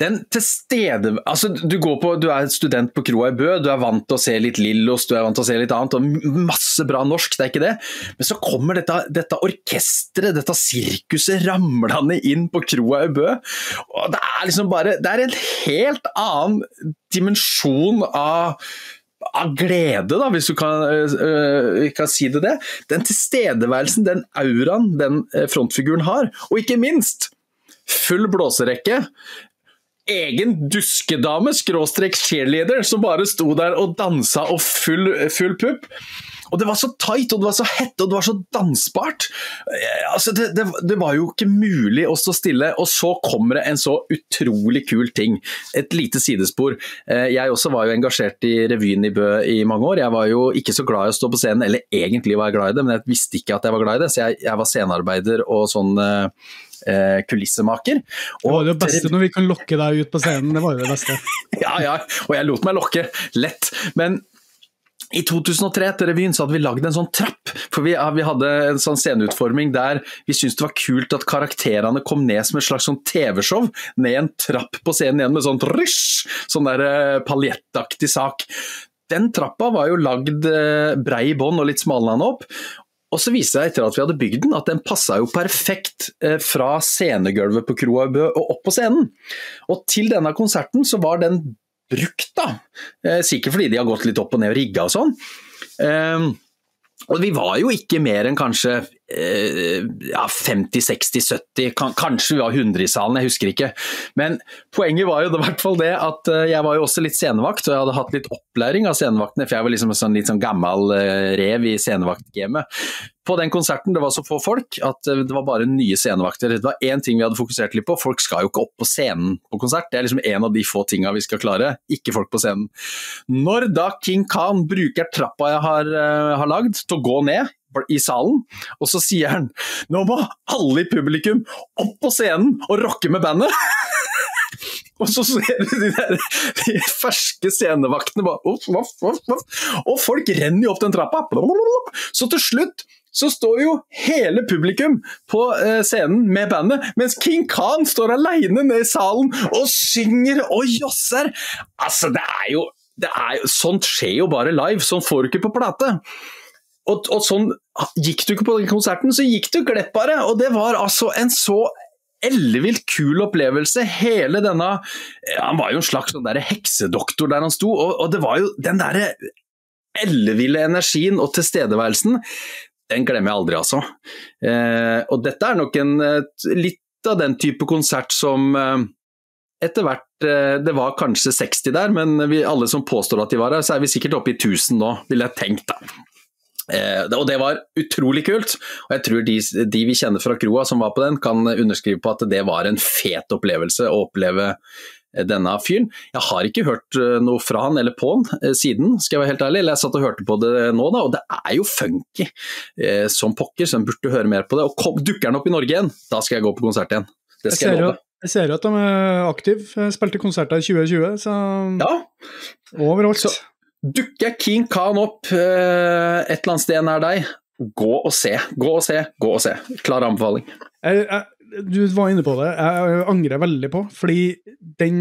den tilstede... altså du, på, du, er student på kroa i Bø, du er vant til å se litt Lillos, du er vant til å se litt annet, og masse bra norsk, det er ikke det. Men så kommer dette, dette orkesteret, dette sirkuset ramlende inn på kroa i Bø. Og det er liksom bare Det er en helt annen dimensjon av av glede, da, hvis du kan, øh, kan, si det det. Den tilstedeværelsen, den auraen den øh, frontfiguren har. Og ikke minst full blåserekke egen duskedame, skråstrek cheerleader, som bare sto der og dansa og full, full pupp. Og det var så tight, og det var så hett, og det var så dansbart. Eh, altså, det, det, det, var jo ikke mulig å stå stille, og så kommer det en så utrolig kul ting. Et lite sidespor. Eh, jeg også var jo engasjert i revyen i Bø i mange år. Jeg var jo ikke så glad i å stå på scenen, eller egentlig var jeg glad i det, men jeg visste ikke at jeg var glad i det, så jeg, jeg var scenearbeider og sånn eh, eh, kulissemaker. Og det var det beste når vi kan lokke deg ut på scenen, det var jo det beste. ja, ja, og jeg lot meg lokke, lett. Men i 2003 etter revyen så hadde vi lagd en sånn trapp. For vi, vi hadde en sånn sceneutforming der vi syntes det var kult at karakterene kom ned som et slags sånn TV-show. Ned en trapp på scenen igjen med sånn rysj! Sånn der eh, paljettaktig sak. Den trappa var jo lagd uh, brei i bånn og litt smalna opp. Og så viste det seg etter at vi hadde bygd den, at den passa jo perfekt eh, fra scenegulvet på Kroa Bø og opp på scenen. Og til denne konserten så var den brukt, da. Eh, sikkert fordi de har gått litt opp og ned og rigga og sånn. Ehm, og vi var jo ikke mer enn kanskje eh, ja, 50-60-70, kanskje vi var 100 i salen, jeg husker ikke. Men poenget var jo i hvert fall det at eh, jeg var jo også litt scenevakt, og jeg hadde hatt litt opplæring av scenevaktene, for jeg var liksom en sånn, litt sånn gammel eh, rev i scenevaktgamet på den konserten det var så få folk at det var bare nye scenevakter. Det var én ting vi hadde fokusert litt på, folk skal jo ikke opp på scenen på konsert. Det er liksom en av de få tinga vi skal klare, ikke folk på scenen. Når da King Khan bruker trappa jeg har, har lagd til å gå ned i salen, og så sier han nå må alle i publikum opp på scenen og rocke med bandet! Og så ser du de der de ferske scenevaktene bare off, off, off, Og folk renner jo opp den trappa. Så til slutt så står jo hele publikum på eh, scenen med bandet, mens King Khan står aleine nede i salen og synger og josser! Altså, det er jo det er, Sånt skjer jo bare live, sånn får du ikke på plate. Og, og, sånn Gikk du ikke på den konserten, så gikk du glipp av det! Og det var altså en så ellevilt kul opplevelse. Hele denne Han var jo en slags sånn der heksedoktor der han sto, og, og det var jo den derre elleville energien og tilstedeværelsen den glemmer jeg aldri, altså. Eh, og dette er nok en, litt av den type konsert som eh, etter hvert eh, Det var kanskje 60 der, men vi, alle som påstår at de var her, så er vi sikkert oppe i 1000 nå, ville jeg tenkt. da. Eh, og det var utrolig kult. Og jeg tror de, de, vi kjenner fra kroa som var på den, kan underskrive på at det var en fet opplevelse å oppleve eh, denne fyren. Jeg har ikke hørt eh, noe fra han eller på han siden, skal jeg være helt ærlig. Eller jeg satt og hørte på det nå, da, og det er jo funky eh, som pokker, så en burde høre mer på det. Og kom, dukker han opp i Norge igjen, da skal jeg gå på konsert igjen. Det skal jeg, jeg love. Jeg ser at de er aktive. Spilte konserter i 2020, så ja. overalt. Så, Dukker King Khan opp eh, et eller annet sted nær deg, gå og se. Gå og se, gå og se. Klar anbefaling. Jeg, jeg, du var inne på det. Jeg angrer veldig på, fordi den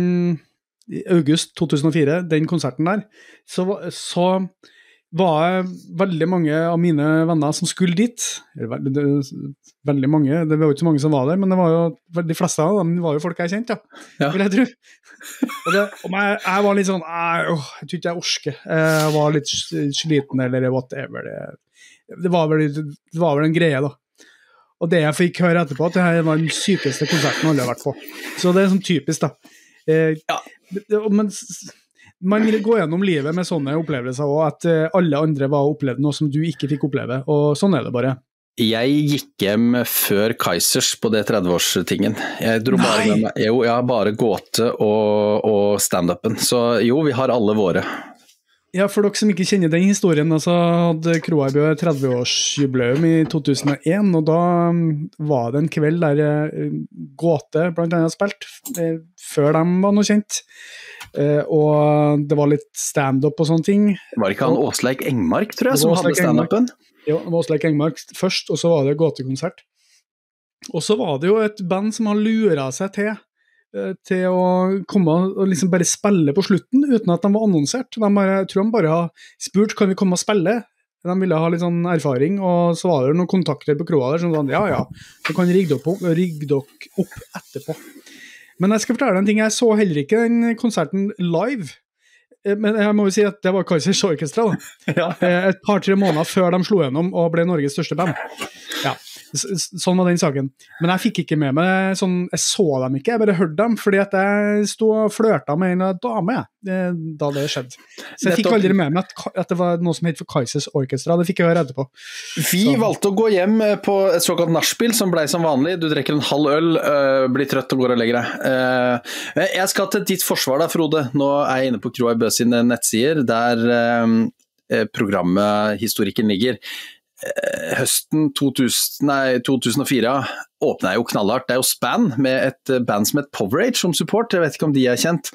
i august 2004, den konserten der, så, så var det veldig mange av mine venner som skulle dit. Veldig mange, det var jo ikke så mange som var der, men det var jo, de fleste av dem var jo folk jeg kjente, ja. vil jeg tro. Og, det, og jeg, jeg, var litt sånn Jeg, åh, jeg tror ikke jeg orker. Jeg var litt sliten eller whatever. Det, det, var, vel, det var vel en greie, da. Og det jeg fikk høre etterpå, at det her var den sykeste konserten alle har vært på. Så det er sånn typisk, da. Eh, ja. Men man vil gå gjennom livet med sånne opplevelser òg, at eh, alle andre var opplevd noe som du ikke fikk oppleve. Og sånn er det bare. Jeg gikk hjem før Kaizers på det 30-årstingen. Jeg dro bare med meg Jo, jeg har bare gåte og, og standupen. Så jo, vi har alle våre. Ja, For dere som ikke kjenner den historien, altså hadde Kroarbø 30-årsjubileum i 2001. Og da mm, var det en kveld der eh, Gåte bl.a. spilte, før de var noe kjent. Uh, og det var litt standup og sånne ting. Var det ikke han Åsleik Engmark, tror jeg, som hadde standupen? Ja, det var Åsleik Engmark først, og så var det gåtekonsert. Og så var det jo et band som har lura seg til uh, til å komme og liksom bare spille på slutten, uten at de var annonsert. De bare, jeg tror de bare har spurt kan vi komme og spille. De ville ha litt sånn erfaring, og så var det noen kontakter på kroa der som sa ja ja, så kan rigge dere opp, opp etterpå. Men jeg skal fortelle deg en ting, jeg så heller ikke den konserten live. Eh, men jeg må jo si at det var Kaizers Orkestra. Ja. Eh, et par-tre måneder før de slo gjennom og ble Norges største band. Ja. Sånn var den saken. Men jeg fikk ikke med meg sånn Jeg så dem ikke, jeg bare hørte dem fordi at jeg sto og flørta med en dame da det skjedde. Så jeg fikk aldri med meg at, at det var noe som het for Kaizers Orkestra. Det fikk jeg høre etterpå. Vi så. valgte å gå hjem eh, på et såkalt nachspiel, som blei som vanlig. Du drikker en halv øl, øh, blir trøtt og går og legger deg. Jeg skal til ditt forsvar da, Frode. Nå er jeg inne på Kroa Bø sine nettsider, der programmet Historikken ligger. Eh, høsten 2000, nei, 2004 åpna jeg jo knallhardt. Det er jo Span med et band som het Powerage som support, jeg vet ikke om de er kjent.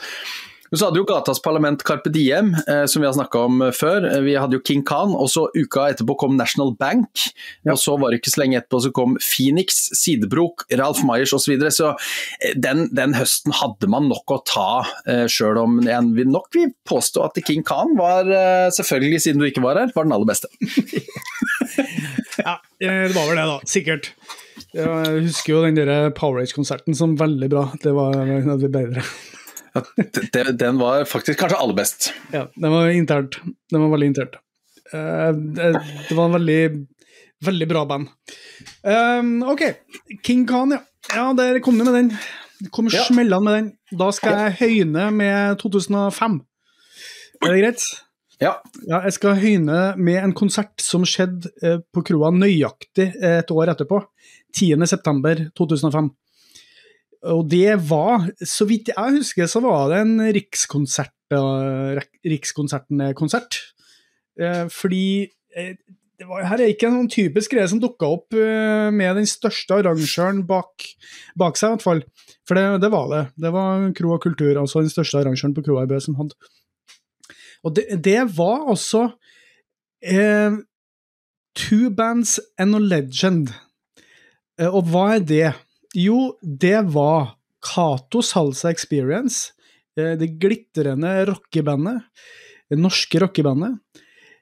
Men så hadde jo Gatas Parlament Carpe Diem, eh, som vi har snakka om før. Vi hadde jo King Khan, og så uka etterpå kom National Bank. Ja. Og så var det ikke så lenge etterpå så kom Phoenix, Sidebrok, Ralph Myers osv. Så, videre. så eh, den, den, høsten hadde man nok å ta, eh, sjøl om jeg vil nok vil påstå at King Khan var, eh, selvfølgelig siden du ikke var her, var den aller beste. ja, det var vel det, da. Sikkert. Jeg husker jo den Powerage-konserten som veldig bra. Det var en av de bedre den var faktisk kanskje aller best. Ja, den var internt. Den var veldig internt. Uh, det, det, var en veldig, veldig bra band. Um, OK, King Khan, ja. Ja, der kom du med den. Det kom ja. smellende med den. Da skal jeg høyne med 2005. Er det greit? Ja. ja. Jeg skal høyne med en konsert som skjedde eh, på kroa nøyaktig et år etterpå. 10.9.2005. Og det var, så vidt jeg husker, så var det en Rikskonsert, Rikskonserten-konsert. Eh, fordi eh, var, her er ikke en sånn typisk greie som dukka opp eh, med den største arrangøren bak, bak seg, i hvert fall. For det, det, var det. Det var Kroa Kultur, altså den største arrangøren på Kroa i Bø, som hadde. Og det, det var altså eh, Two Bands and a Legend. og hva er det? Jo, det var Cato Salsa Experience. Eh, det glitrende rockebandet. Det norske rockebandet.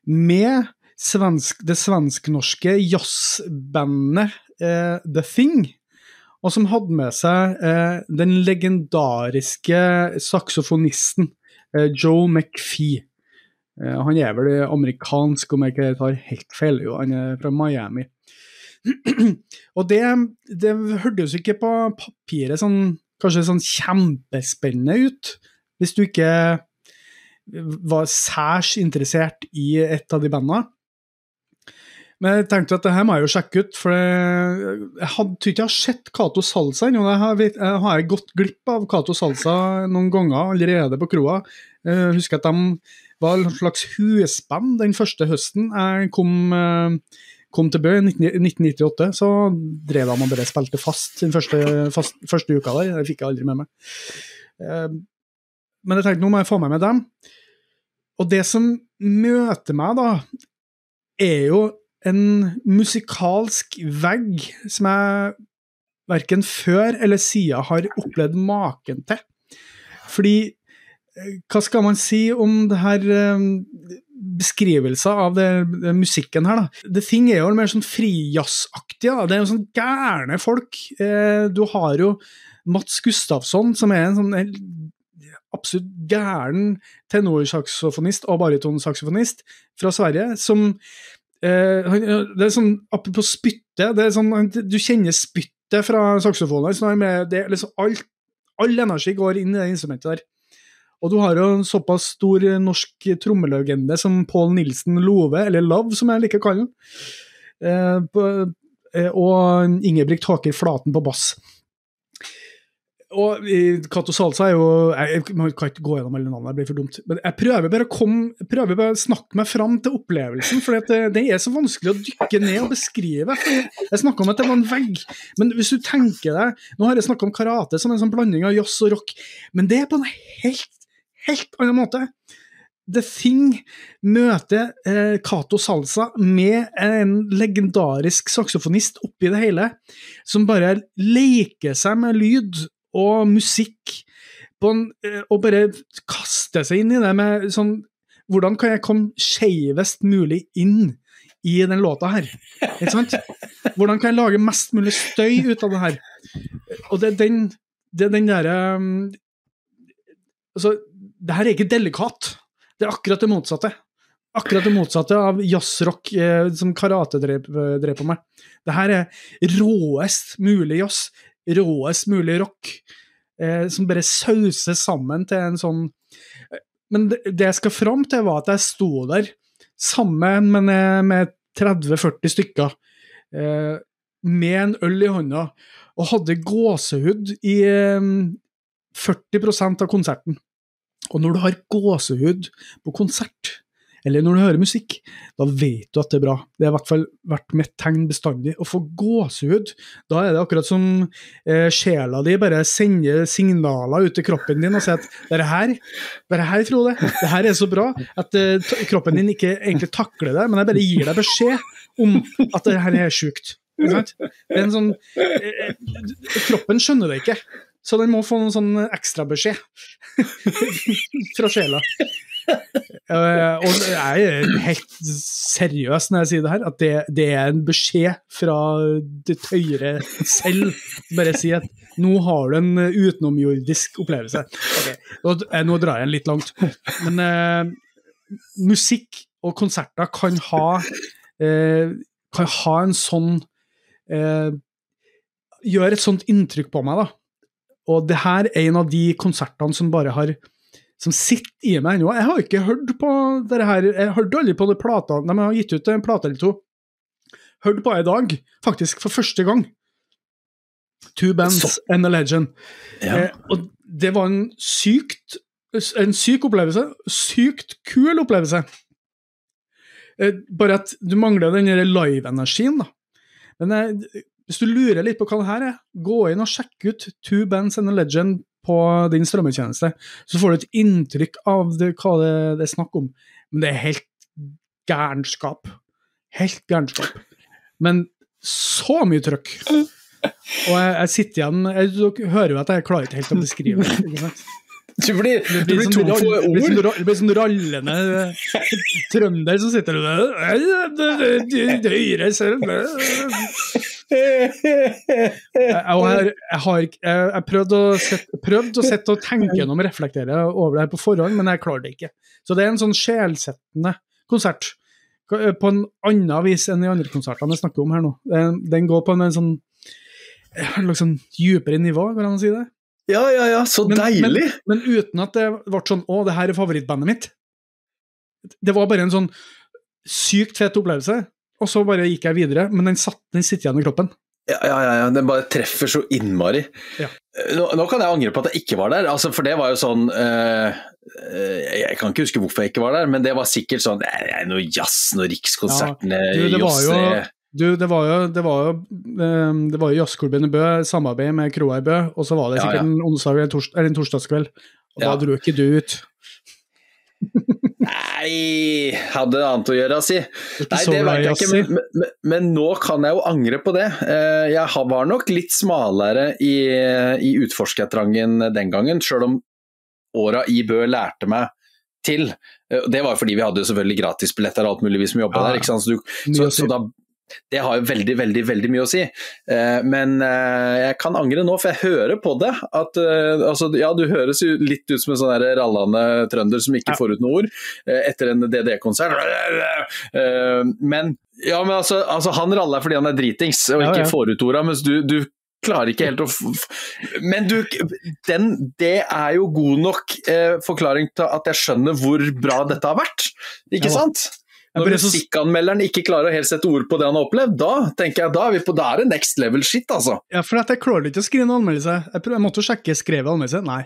Med svensk, det svensk-norske jazzbandet eh, The Thing. Og som hadde med seg eh, den legendariske saksofonisten eh, Joe McFee. Eh, han er vel amerikansk, om jeg ikke tar helt feil. Jo. Han er fra Miami. Og det, det hørtes ikke på papiret sånn, kanskje sånn kjempespennende ut, hvis du ikke var særs interessert i et av de bandene. Men jeg tenkte at det her må jeg jo sjekke ut, for jeg, hadde tror ikke jeg har sett Cato Salsa ennå. Jeg har, jeg gått glipp av Cato Salsa noen ganger allerede på kroa. Jeg husker at de var en slags husband den første høsten jeg kom, eh, kom til Bø i 1998. Så drev de og bare spilte fast den første, fast, første uka der. Det fikk jeg aldri med meg. Eh, Men jeg tenkte nå må jeg få med meg dem. Og det som møter meg, da, er jo en musikalsk vegg som jeg verken før eller siden har opplevd maken til. Fordi hva skal man si om det her eh, beskrivelser av det, det musikken her, da. The Thing er jo mer sånn frijazzaktig. Det er jo sånn gærne folk. Eh, du har jo Mats Gustafsson, som er en sånn absolutt gæren tenorsaksofonist og baritonsaksofonist fra Sverige, som eh, Det er sånn apropos spytte, det er sånn, du kjenner spyttet fra saksofonen. Liksom alt, all energi går inn i det instrumentet der. Og du har jo en såpass stor norsk trommelegende som Pål Nilsen Love, eller Love som jeg liker å kalle han. Eh, eh, og Ingebrigt Håker Flaten på bass. Og Cato Salsa er jo jeg man kan ikke gå gjennom alle navnene, det blir for dumt. Men jeg prøver bare å komme, prøver bare å snakke meg fram til opplevelsen, for det, det er så vanskelig å dykke ned og beskrive. Jeg snakka om at det var en vegg, men hvis du tenker deg Nå har jeg snakka om karate som en sånn blanding av jazz og rock, men det er på en helt, helt annen måte. The Thing møter eh, Salsa med en legendarisk saksofonist oppi det hele, som bare leker seg med lyd og musikk en, eh, og bare kaster seg inn i det med sånn Hvordan kan jeg komme skeivest mulig inn i den låta her? Ikke sant? Hvordan kan jeg lage mest mulig støy ut av det her? Og det er den, det den derre um, Altså, det her er ikke delikat. Det er akkurat det motsatte. Akkurat det motsatte av jazzrock eh, som karate drev, drev på meg. Det her er råest mulig jazz, råest mulig rock, eh, som bare sauses sammen til en sånn Men det, jeg skal fram til, var at jeg sto der sammen med, med 30-40 stykker, eh, med en øl i hånda, og hadde gåsehud i eh, 40% av konserten. Og når du har gåsehud på konsert, eller når du hører musikk, da vet du at det er bra. Det har i hvert fall vært mitt tegn bestandig. Å få gåsehud, da er det akkurat som eh, sjela di bare sender signaler ut til kroppen din og sier at det her, det her, Frode, det her er så bra at eh, kroppen din ikke egentlig takler det, men jeg bare gir deg beskjed om at det her er sjukt. Det er en sånn eh, eh, Kroppen skjønner det ikke. Så den må få noen sånn ekstrabeskjed fra sjela. Uh, og jeg er helt seriøs når jeg sier det her, at det, det er en beskjed fra det høyere selv. Bare si at nå har du en utenomjordisk opplevelse. Okay. nå, eh, nå drar jeg den litt langt. Men eh, musikk og konserter kan ha eh, kan ha en sånn eh, Gjør et sånt inntrykk på meg, da. Og det her er en av de konsertene som bare har som sitter i meg ennå. Jeg har ikke hørt på det her, jeg hørte aldri på de platene, de har gitt ut en plate eller to. Hørt på det i dag, faktisk for første gang. Two Bands Så- and a Legend. Ja. Eh, og det var en sykt en syk opplevelse. Sykt kul opplevelse. Eh, bare at du mangler den live-energien, da. Men eh, hvis du lurer litt på hva det her er, gå inn og sjekk ut Two Bands and a Legend på din strømmetjeneste. Så får du et inntrykk av det, hva det, det er snakk om. Men det er helt gærenskap. Helt gærenskap. Men så mye trøkk. Og jeg, jeg sitter igjen jeg, Dere hører jo at jeg klarer ikke helt å beskrive det. ikke sant? Du blir, du blir blir tom sånn, for sånn, ord. ra- blir sånn rallende trønder som sitter der Det høyre selv Jeg, har, jeg prøvde å sette, prøvd å sette og tenke gjennom og reflektere over det her på forhånd, men jeg klarer det ikke. Så det er en sånn sjelsettende konsert. På en annen vis enn de andre konsertene jeg snakker om her nå. Den- Den går på en, en sånn liksom, dypere nivå, går nivå, an man si det? Ja, ja, ja, så Men- deilig! Men, men uten at det ble sånn 'Å, det her er favorittbandet mitt'. Det var bare en sånn sykt fet opplevelse. Og så bare gikk jeg videre. Men den, satt, den sitter igjen i kroppen. Ja, ja, ja, den bare treffer så innmari. Ja. Nå, nå, kan jeg angre på at jeg ikke var der, altså, for det var jo sånn uh, Jeg kan ikke huske hvorfor jeg ikke var der, men det var sikkert sånn nei, noe jazz, noe Rikskonsertene, ja, du, det var jo, du, det var jo, det var jo, um, det var jo jazzklubben i Bø, samarbeid med kroa i Bø, og så var det sikkert en onsdag eller en, tors, eller en torsdagskveld, og da dro ikke du ut. Nei, hadde annet å gjøre, si. Nei, det vet jeg ikke, men, men, men, nå kan jeg jo angre på det. Eh, jeg var nok litt smalere i, i utforskertrangen den gangen, sjøl om åra i Bø lærte meg til. Eh, det var fordi vi hadde selvfølgelig gratisbilletter og alt mulig vi som jobba ja, der. Så, du, så, så, da det har jo veldig, veldig veldig mye å si. Eh, men eh, jeg kan angre nå, for jeg hører på det. At eh, altså, ja, du høres jo litt ut som en sånn rallende trønder som ikke får ut noe ord etter en DD-konsert. Men ja, men altså, altså han raller fordi han er dritings og ikke får ut orda, mens du, du klarer ikke helt å Men du, den, det er jo god nok eh, forklaring til at jeg skjønner hvor bra dette har vært, ikke sant? Når musikkanmelderen ikke klarer å helt sette ord på det han har opplevd, da tenker jeg da er vi på, da er det next level shit, altså. Ja, for at jeg klarer ikke å skrive en anmeldelse. Jeg, prøv, jeg måtte sjekke skrevet anmeldelse, nei.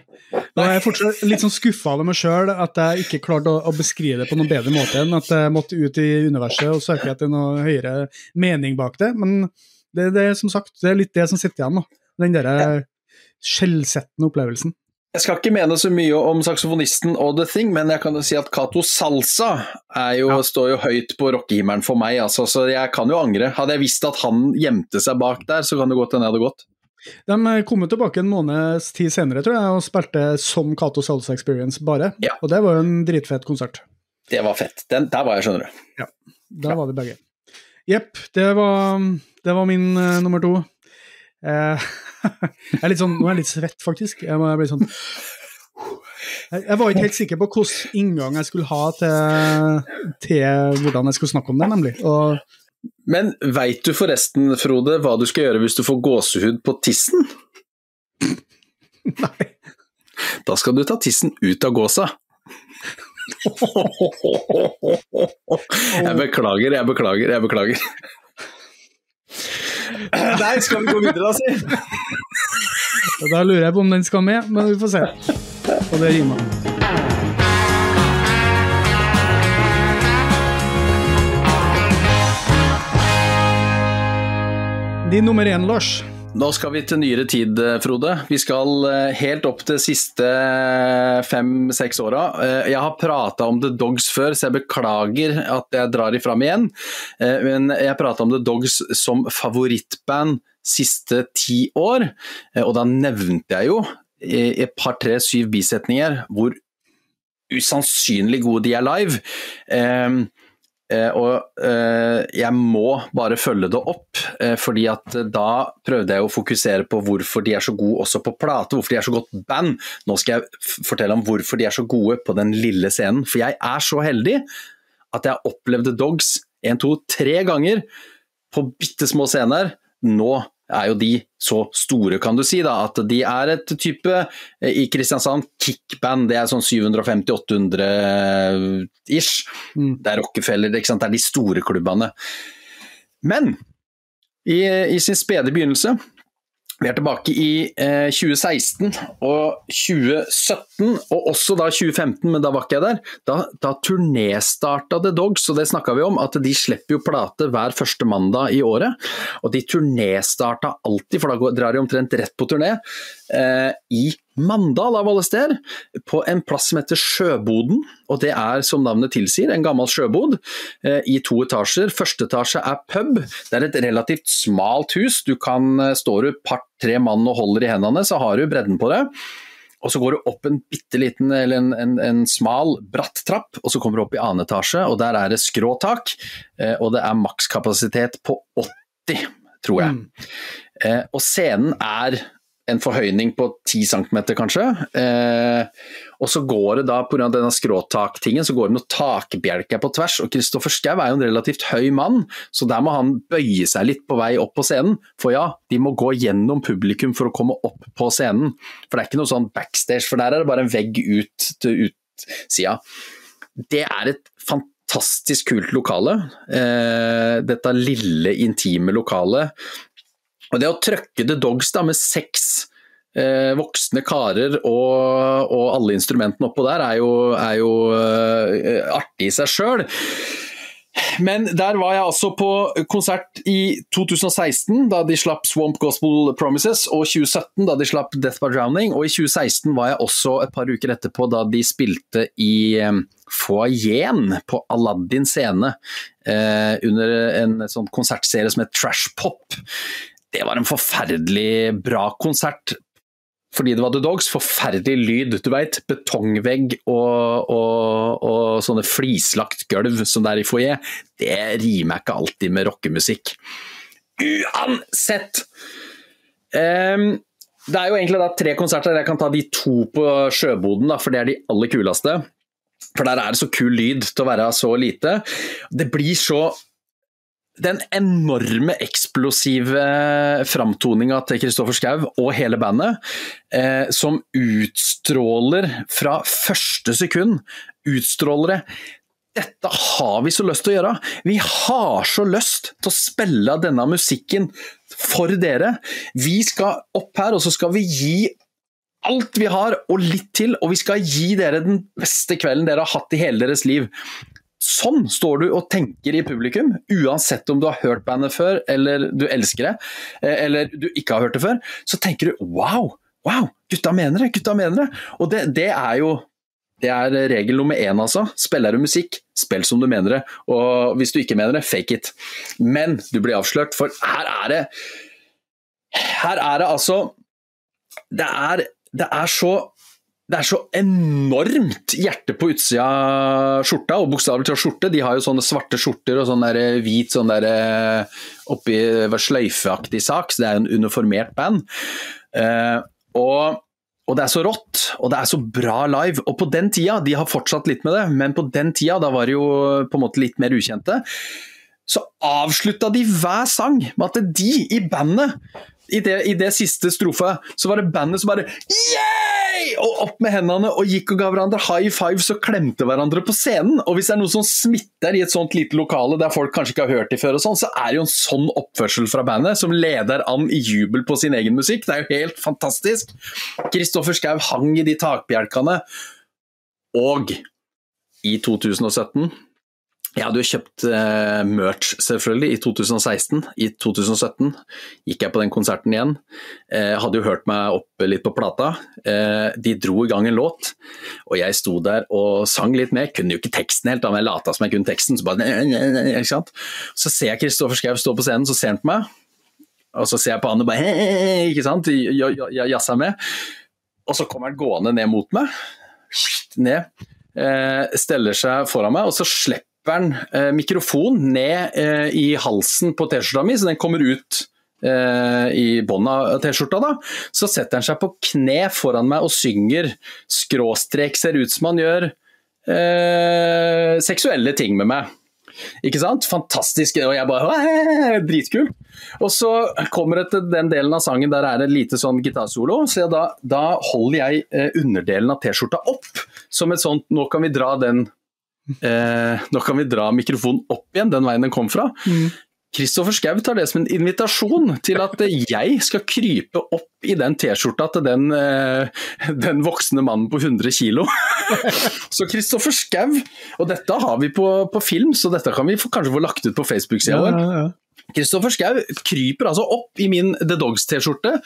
Da er jeg fortsatt litt sånn skuffa over meg sjøl at jeg ikke klarte å, å, beskrive det på noen bedre måte enn at jeg måtte ut i universet og søke etter noe høyere mening bak det. Men det, det er som sagt, det er litt det som sitter igjen, da. Den derre skjellsettende opplevelsen. Jeg skal ikke mene så mye om saksofonisten og The Thing, men jeg kan jo si at Cato Salsa jo, ja. står jo høyt på rockehimmelen for meg, altså, så jeg kan jo angre. Hadde jeg visst at han gjemte seg bak der, så kan det godt hende jeg hadde gått. De kom tilbake en måneds tid senere tror jeg, og spilte som Cato Salsa Experience bare. Ja. Og det var jo en dritfett konsert. Det var fett. Den, der var jeg, skjønner du. Ja, der ja. var vi begge. Jepp, det, det, var min uh, nummer to. Uh, jeg er litt sånn, nå er jeg litt svett, faktisk. Jeg, må, jeg blir sånn jeg var ikke helt sikker på hvilken inngang jeg skulle ha til, til, hvordan jeg skulle snakke om det, nemlig. Og... Men veit du forresten, Frode, hva du skal gjøre hvis du får gåsehud på tissen? Nei. Da skal du ta tissen ut av gåsa. Jeg beklager, jeg beklager, jeg beklager. Der skal vi gå videre, da, si. Da lurer jeg på om den skal med, men vi får se. Og det rimer. Din nummer én, Lars. Nå skal vi til nyere tid, eh, Frode. Vi skal eh, helt opp til siste eh, fem-seks åra. Jeg har prata om The Dogs før, så jeg beklager at jeg drar ifram igjen. Men jeg prata om The Dogs som favorittband siste ti år, og da nevnte jeg jo et par, tre, syv bisetninger hvor usannsynlig gode de er live. Eh, og eh, jeg må bare følge det opp, eh, fordi at da prøvde jeg å fokusere på hvorfor de er så gode også på plate, hvorfor de er så godt band. Nå skal jeg fortelle om hvorfor de er så gode på den lille scenen. For jeg er så heldig at jeg opplevde Dogs en, to, tre ganger på bitte små scener. Nå er jo de så store, kan du si, da, at de er et type eh, i Kristiansand kickband. Det er sånn 750-800-ish. Mm. Det er Rockefeller, det er de store klubbene. Men i, i sin spede begynnelse vi er tilbake i eh, 2016 og 2017, og også da 2015, men da var ikke jeg der. Da, da turnéstarta The Dogs, og det snakka vi om, at de slipper jo plate hver første mandag i året. Og de turnéstarta alltid, for da drar de omtrent rett på turné, eh, i Mandal av alle steder, på en plass som heter Sjøboden. Og det er, som navnet tilsier, en gammel sjøbod eh, i to etasjer. Første etasje er pub. Det er et relativt smalt hus. Du kan, eh, Står du par-tre mann og holder i hendene, så har du bredden på det. Og så går du opp en bitte liten, eller en, en, en, smal, bratt trapp, og så kommer du opp i annen etasje, og der er det skråtak. Eh, og det er makskapasitet på 80, tror jeg. Mm. Eh, og scenen er en forhøyning på 10 cm kanskje. Eh, og så går det da, pga. denne skråtaktingen, så går det noen takbjelker på tvers. Og Kristoffer Schou er jo en relativt høy mann, så der må han bøye seg litt på vei opp på scenen. For ja, de må gå gjennom publikum for å komme opp på scenen. For det er ikke noe sånn backstage, for der er det bare en vegg ut til utsida. Det er et fantastisk kult lokale. Eh, dette lille, intime lokalet. Og det å trøkke The Dogs da med seks eh, voksne karer og, og, alle instrumentene oppå der, er jo, er jo eh, artig i seg sjøl. Men der var jeg altså på konsert i 2016, da de slapp Swamp Gospel Promises, og 2017, da de slapp Death by Drowning. Og i 2016 var jeg også et par uker etterpå, da de spilte i um, foajeen på Aladdin scene. Eh, under en sånn konsertserie som het Trash Pop. Det var en forferdelig bra konsert fordi det var The Dogs. Forferdelig lyd, du veit. Betongvegg og, og, og, sånne flislagt gulv som det er i foajé. Det rimer ikke alltid med rockemusikk. Uansett! Um, det er jo egentlig da tre konserter. Jeg kan ta de to på Sjøboden, da, for det er de aller kuleste. For der er det så kul lyd til å være så lite. Det blir så den enorme eksplosive framtoninga til Kristoffer Schou og hele bandet, eh, som utstråler fra første sekund utstråler det dette har vi så lyst til å gjøre. Vi har så lyst til å spille denne musikken for dere. Vi skal opp her, og så skal vi gi alt vi har, og litt til. Og vi skal gi dere den beste kvelden dere har hatt i hele deres liv. Sånn står du og tenker i publikum, uansett om du har hørt bandet før, eller du elsker det, eh, eller du ikke har hørt det før. Så tenker du wow, wow, gutta mener det, gutta mener det. Og det, det er jo det er regel nummer én, altså. Spiller du musikk, spill som du mener det. Og hvis du ikke mener det, fake it. Men du blir avslørt, for her er det Her er det altså Det er, det er så det er så enormt hjerte på utsida av skjorta, og bokstavelig talt skjorte. De har jo sånne svarte skjorter og sånn der hvit sånn der eh, oppi sløyfeaktig sak, så det er en uniformert band. Eh, og, og, det er så rått, og det er så bra live. Og på den tida, de har fortsatt litt med det, men på den tida, da var det jo på en måte litt mer ukjente, så avslutta de hver sang med at de i bandet i det, i det siste strofa så var det bandet som bare Yay! Og opp med hendene og gikk og ga hverandre high fives og klemte hverandre på scenen. Og hvis det er noe som smitter i et sånt lite lokale der folk kanskje ikke har hørt det før, og sånn, så er det jo en sånn oppførsel fra bandet som leder an i jubel på sin egen musikk. Det er jo helt fantastisk. Kristoffer Schou hang i de takbjelkene. Og i 2017 jeg hadde jo kjøpt uh, merch selvfølgelig i 2016. I 2017 gikk jeg på den konserten igjen. Uh, hadde jo hørt meg opp litt på plata. Uh, de dro i gang en låt, og jeg sto der og sang litt med. Kunne jo ikke teksten helt, da, men jeg lata som jeg kunne teksten. Så, bare, så ser jeg Kristoffer Schou stå på scenen, så ser han på meg. Og så ser jeg på han og bare ikke sant? Jazza med. Og så kommer han gående ned mot meg. Ned. Steller seg foran meg, og så slipper han eh, mikrofon ned eh, i halsen på T-skjorta mi, så den kommer ut eh, i bånn av T-skjorta. da, Så setter han seg på kne foran meg og synger, skråstrek ser ut som han gjør, eh, seksuelle ting med meg. Ikke sant? Fantastisk. Og jeg bare Dritkult. Og så kommer det til den delen av sangen der er det lite sånn gitarsolo. Så da, da holder jeg eh, underdelen av T-skjorta opp som et sånt Nå kan vi dra den Eh, nå kan vi dra mikrofonen opp igjen den veien den kom fra. Kristoffer mm. Schou tar det som en invitasjon til at jeg skal krype opp i den T-skjorta til den, eh, den, voksne mannen på 100 kg. så Kristoffer Schou, og dette har vi på, på, film, så dette kan vi kanskje få lagt ut på Facebook-sida vår. Ja, ja, ja. Kristoffer Schou kryper altså opp i min The Dogs-T-skjorte,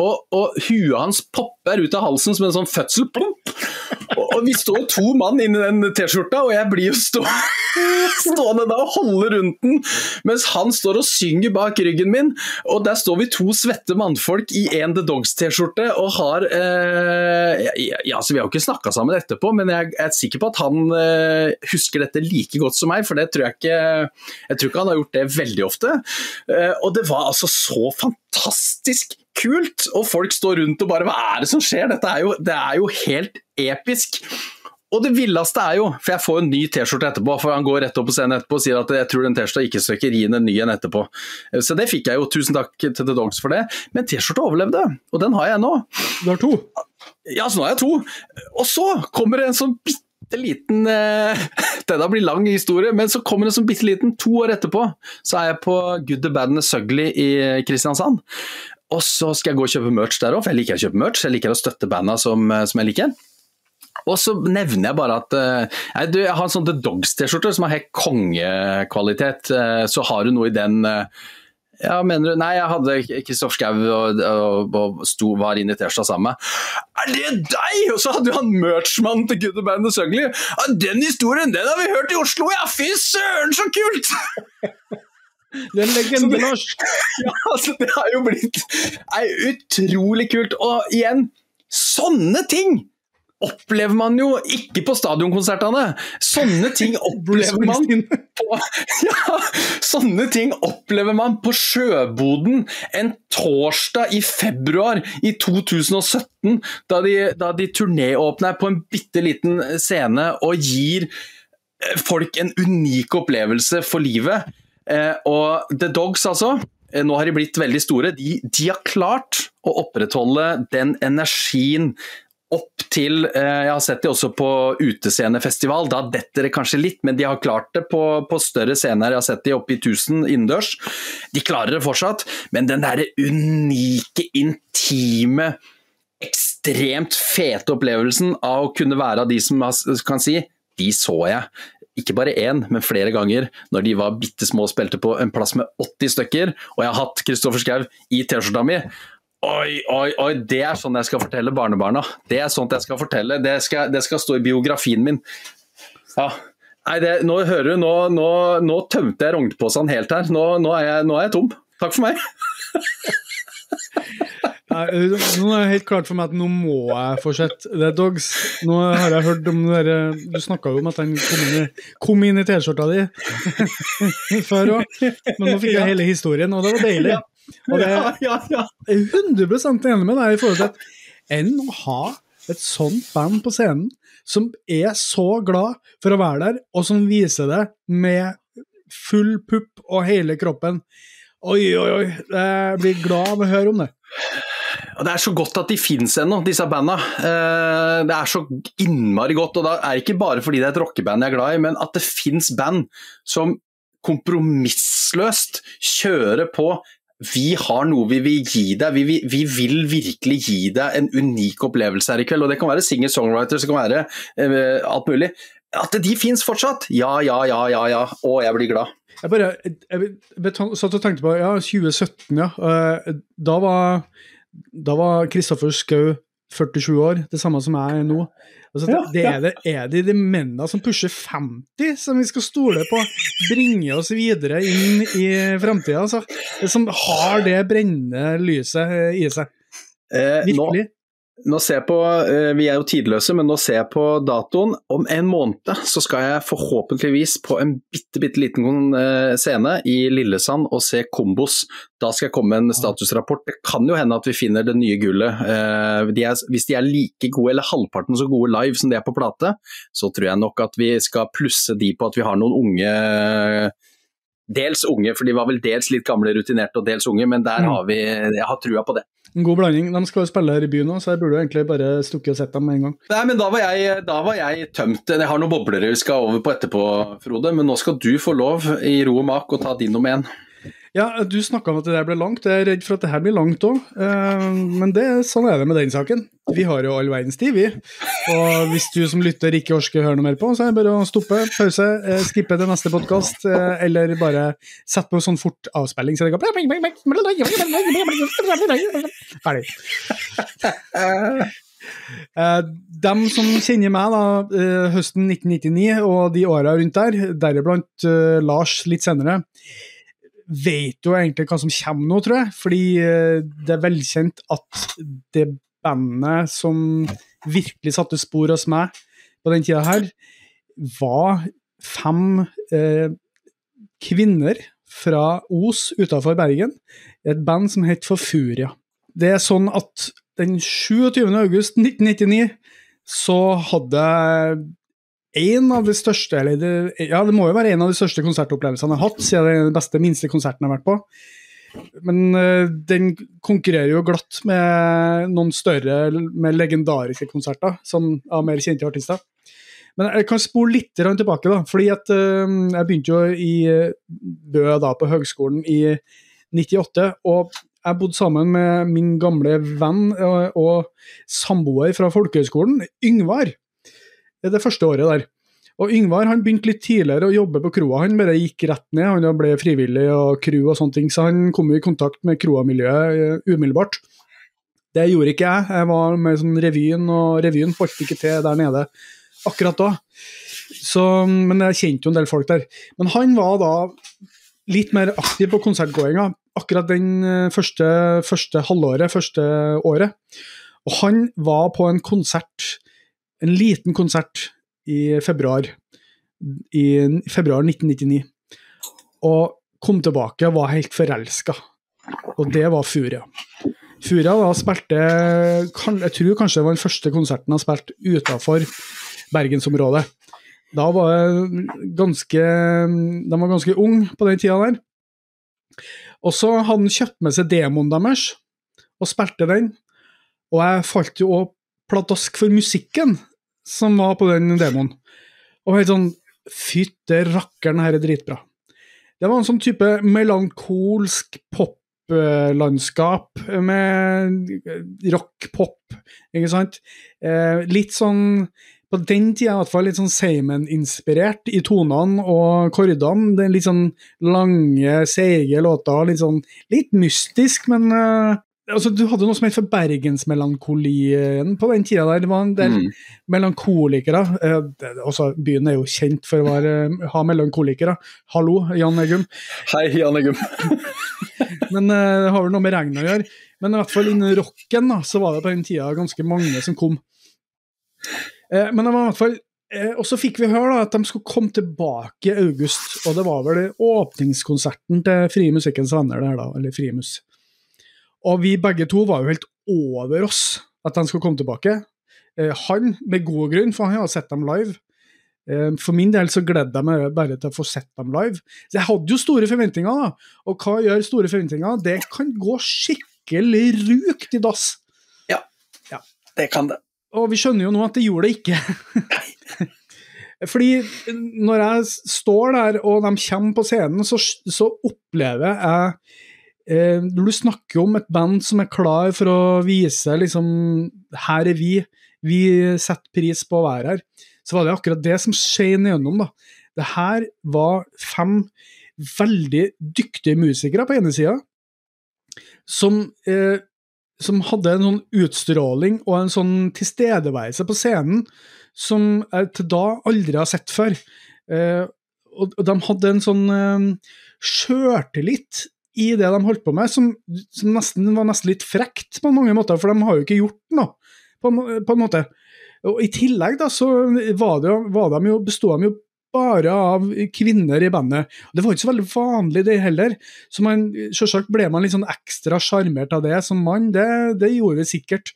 og, og, huet hans popper ut av halsen som en sånn fødsel. Og, og vi står to mann inni den T-skjorta, og jeg blir jo stå, stående da og holde rundt den, mens han står og synger bak ryggen min. Og der står vi to svette mannfolk i en The Dogs-T-skjorte og har eh, ja, så Vi har jo ikke snakka sammen etterpå, men jeg er sikker på at han eh, husker dette like godt som meg, for det tror jeg ikke Jeg tror ikke han har gjort det veldig ofte. Eh, og det var altså så fantastisk kult! Og folk står rundt og bare Hva er det som skjer? Dette er jo, det er jo helt episk. Og det villeste er jo, for jeg får en ny T-skjorte etterpå, for han går rett opp på scenen etterpå og sier at jeg tror den T-skjorta ikke søker inn en ny en etterpå. Eh, så det fikk jeg jo, tusen takk til The Dogs for det. Men T-skjorta overlevde, og den har jeg nå. Du har to? Ja, så nå har jeg to. Og så kommer det en sånn bitte bitte liten uh, Denne blir lang historie, men så kommer det som bitte liten. To år etterpå så er jeg på Good the Bad and the Sugly i Kristiansand. Og så skal jeg gå og kjøpe merch der òg, for jeg liker å kjøpe merch. Jeg liker å støtte banda som, som jeg liker. Og så nevner jeg bare at uh, jeg har en sånn The Dogs-T-skjorte som har helt kongekvalitet. Uh, så har du noe i den uh, ja, mener du Nei, jeg hadde Kristoffer Schou og, og, og sto, var inn i T-skjorta sammen med. Er det deg?! Og så hadde jo han merchmannen til Good Band og Sugly. Ja, den historien den har vi hørt i Oslo, ja! Fy søren, så kult! Den legenden en legende, Ja, altså, det har jo blitt nei, utrolig kult. Og igjen, sånne ting opplever man jo ikke på stadionkonsertene! Sånne ting opplever man på Ja! Sånne ting opplever man på Sjøboden en torsdag i februar i 2017, da de, da de turnéåpner på en bitte liten scene og gir eh, folk en unik opplevelse for livet. Eh, og The Dogs, altså. Eh, nå har de blitt veldig store. De, de har klart å opprettholde den energien opp til eh, Jeg har sett det også på utescenefestival, da detter det kanskje litt, men de har klart det på, på større scener. Jeg har sett de oppe i 1000 innendørs. De klarer det fortsatt, men den derre unike, intime, ekstremt fete opplevelsen av å kunne være av de som kan si de så jeg. Ikke bare én, men flere ganger når de var bitte små og spilte på en plass med 80 stykker, og jeg har hatt Kristoffer Schou i T-skjorta mi. Oi, oi, oi, det er sånn jeg skal fortelle barnebarna. Det er sånt jeg skal fortelle. Det skal, det skal stå i biografien min. Ja. Nei, det, nå hører du, nå, nå, nå tømte jeg rognposen helt her. Nå, nå, er jeg, nå er jeg tom. Takk for meg. Nei, nå er det helt klart for meg at nå må jeg fortsette The Dogs. Nå har jeg hørt om det der, Du snakka jo om at han kom inn i, kom inn i T-skjorta di før òg, men nå fikk jeg hele historien, og det var deilig. Og det er jeg 100 enig med deg i forhold til at enn å ha et sånt band på scenen som er så glad for å være der, og som viser det med full pupp og hele kroppen. Oi, oi, oi. Jeg blir glad av å høre om det. Og Det er så godt at de finnes ennå, disse banda. Eh, det er så innmari godt. Og det er ikke bare fordi det er et rockeband jeg er glad i, men at det fins band som kompromissløst kjører på vi har noe vi vil gi deg. Vi, vi, vi, vil virkelig gi deg en unik opplevelse her i kveld. og Det kan være singer-songwriters, det kan være uh, alt mulig. At de fins fortsatt! Ja, ja, ja, ja. ja. Å, jeg blir glad. Jeg bare jeg, satt og tenkte på ja, 2017, ja. Uh, da var da var Kristoffer Schou 47 år, det samme som jeg er nå. Altså, ja, det, er, det, er det de mennene som pusher 50 som vi skal stole på bringer oss videre inn i framtida? Altså, som har det brennende lyset i seg? Eh, Virkelig. Nå, nå ser jeg på, eh, Vi er jo tidløse, men nå ser jeg på datoen. Om en måned så skal jeg forhåpentligvis på en bitte, bitte liten eh, scene i Lillesand og se Kombos. Da skal jeg komme med en statusrapport. Det kan jo hende at vi finner det nye gullet. Eh, de er, hvis de er like gode, eller halvparten så gode live som de er på plate, så tror jeg nok at vi skal plusse de på at vi har noen unge Dels unge, for de var vel dels litt gamle rutinerte og dels unge, men der mm. har vi, jeg har trua på det. En god blanding. De skal jo spille her i byen nå, så jeg burde jo egentlig bare stukket og sett dem med en gang. Nei, men da var, jeg, da var jeg tømt. Jeg har noen bobler vi skal over på etterpå, Frode. Men nå skal du få lov, i ro og mak, å ta din nummer én. Ja, du snakka om at det der ble langt. Jeg er redd for at det her blir langt òg. Eh, men det, sånn er det med den saken. Vi har jo all verdens tid, vi. Og hvis du som lytter ikke orker å høre noe mer på, så er det bare å stoppe, pause, eh, skippe til neste podkast, eh, eller bare sette på sånn fort avspilling, så det går Ferdig. De som kjenner meg da, høsten 1999 og de åra rundt der, deriblant Lars litt senere, vet jo egentlig hva som kommer nå, tror jeg. Fordi eh, det er velkjent at det bandet som virkelig satte spor hos meg på den tida her, var fem eh, kvinner fra Os utafor Bergen. Et band som het Forfuria. Det er sånn at den 27. august 1999 så hadde en av de største, eller det, ja, det må jo være en av de største konsertopplevelsene jeg har hatt, siden det er den beste, minste konserten jeg har vært på. Men uh, den konkurrerer jo glatt med noen større, med legendariske konserter, som, av mer kjente artister. Men jeg kan spole litt tilbake, da. fordi at uh, jeg begynte jo i Bø da på høgskolen i 98. og jeg bodde sammen med min gamle venn og, og samboer fra folkehøgskolen, Yngvar, det første året der. Og Yngvar han begynte litt tidligere å jobbe på kroa. Han bare gikk rett ned, han ble frivillig og crew og sånne ting, så han kom i kontakt med kroamiljøet umiddelbart. Det gjorde ikke jeg. Jeg var med sånn revyen, og revyen holdt ikke til der nede akkurat da. Så, men jeg kjente jo en del folk der. Men han var da litt mer aktiv på konsertgåinga akkurat den eh, første, første halvåret, første året. Og han var på en konsert, en liten konsert, i februar. I februar 1999. Og kom tilbake og var helt forelska. Og det var Furia. Furia da spilte Jeg tror kanskje det var den første konserten han spilte utafor bergensområdet. Da var jeg ganske De var ganske ung på den tida der. Og så hadde han kjøpt med seg demoen deres og spilte den. Og jeg falt jo òg pladask for musikken som var på den demoen. Og helt sånn Fytte rakkeren, her er dritbra. Det var en sånn type melankolsk poplandskap med rock-pop, ikke sant? Eh, litt sånn på den tida i hvert fall litt sånn Seimen-inspirert i tonene og kordene. Det er Litt sånn lange, seige låter. Litt sånn litt mystisk, men uh, altså, Du hadde noe som het for bergensmelankolien på den tida der. Det var en del mm. melankolikere. Uh, det, også, byen er jo kjent for å være, uh, ha melankolikere. Hallo, Jan Eggum. Hei, Jan Eggum. men det har vel noe med regnet å gjøre. Men i hvert fall innen rocken da, så var det på den tida ganske mange som kom. Eh, men det var i hvert fall eh, Og så fikk vi høre da, at de skulle komme tilbake i august, og det var vel åpningskonserten til Frie Musikkens Venner, der da, eller Frimus. Og vi begge to var jo helt over oss at de skulle komme tilbake. Eh, han med god grunn, for han hadde sett dem live. For min del så gledde jeg meg bare til å få sett dem live. Så jeg hadde jo store forventninger, da. Og hva gjør store forventninger? Det kan gå skikkelig rukt i dass. Ja, ja. det kan det. Og vi skjønner jo nå at det gjorde det ikke. Fordi når jeg står der og de kommer på scenen, så, så opplever jeg eh, Når du snakker om et band som er klar for å vise liksom Her er vi, vi setter pris på å være her, så var det akkurat det som skjedde gjennom. da. Det her var fem veldig dyktige musikere på ene sida, som eh, som hadde en sånn utstråling og en sånn tilstedeværelse på scenen som jeg til da aldri har sett før. Eh, og, de hadde en sånn eh, sjøltillit i det de holdt på med, som, som, nesten var nesten litt frekt på mange måter, for de har jo ikke gjort noe, på, på en måte. Og I tillegg da, så var, det, var de jo, bestod de jo bare av kvinner i bandet. Det var ikke så veldig vanlig, det heller. Så man, selvsagt ble man litt sånn ekstra sjarmert av det som mann, det, det gjorde vi sikkert.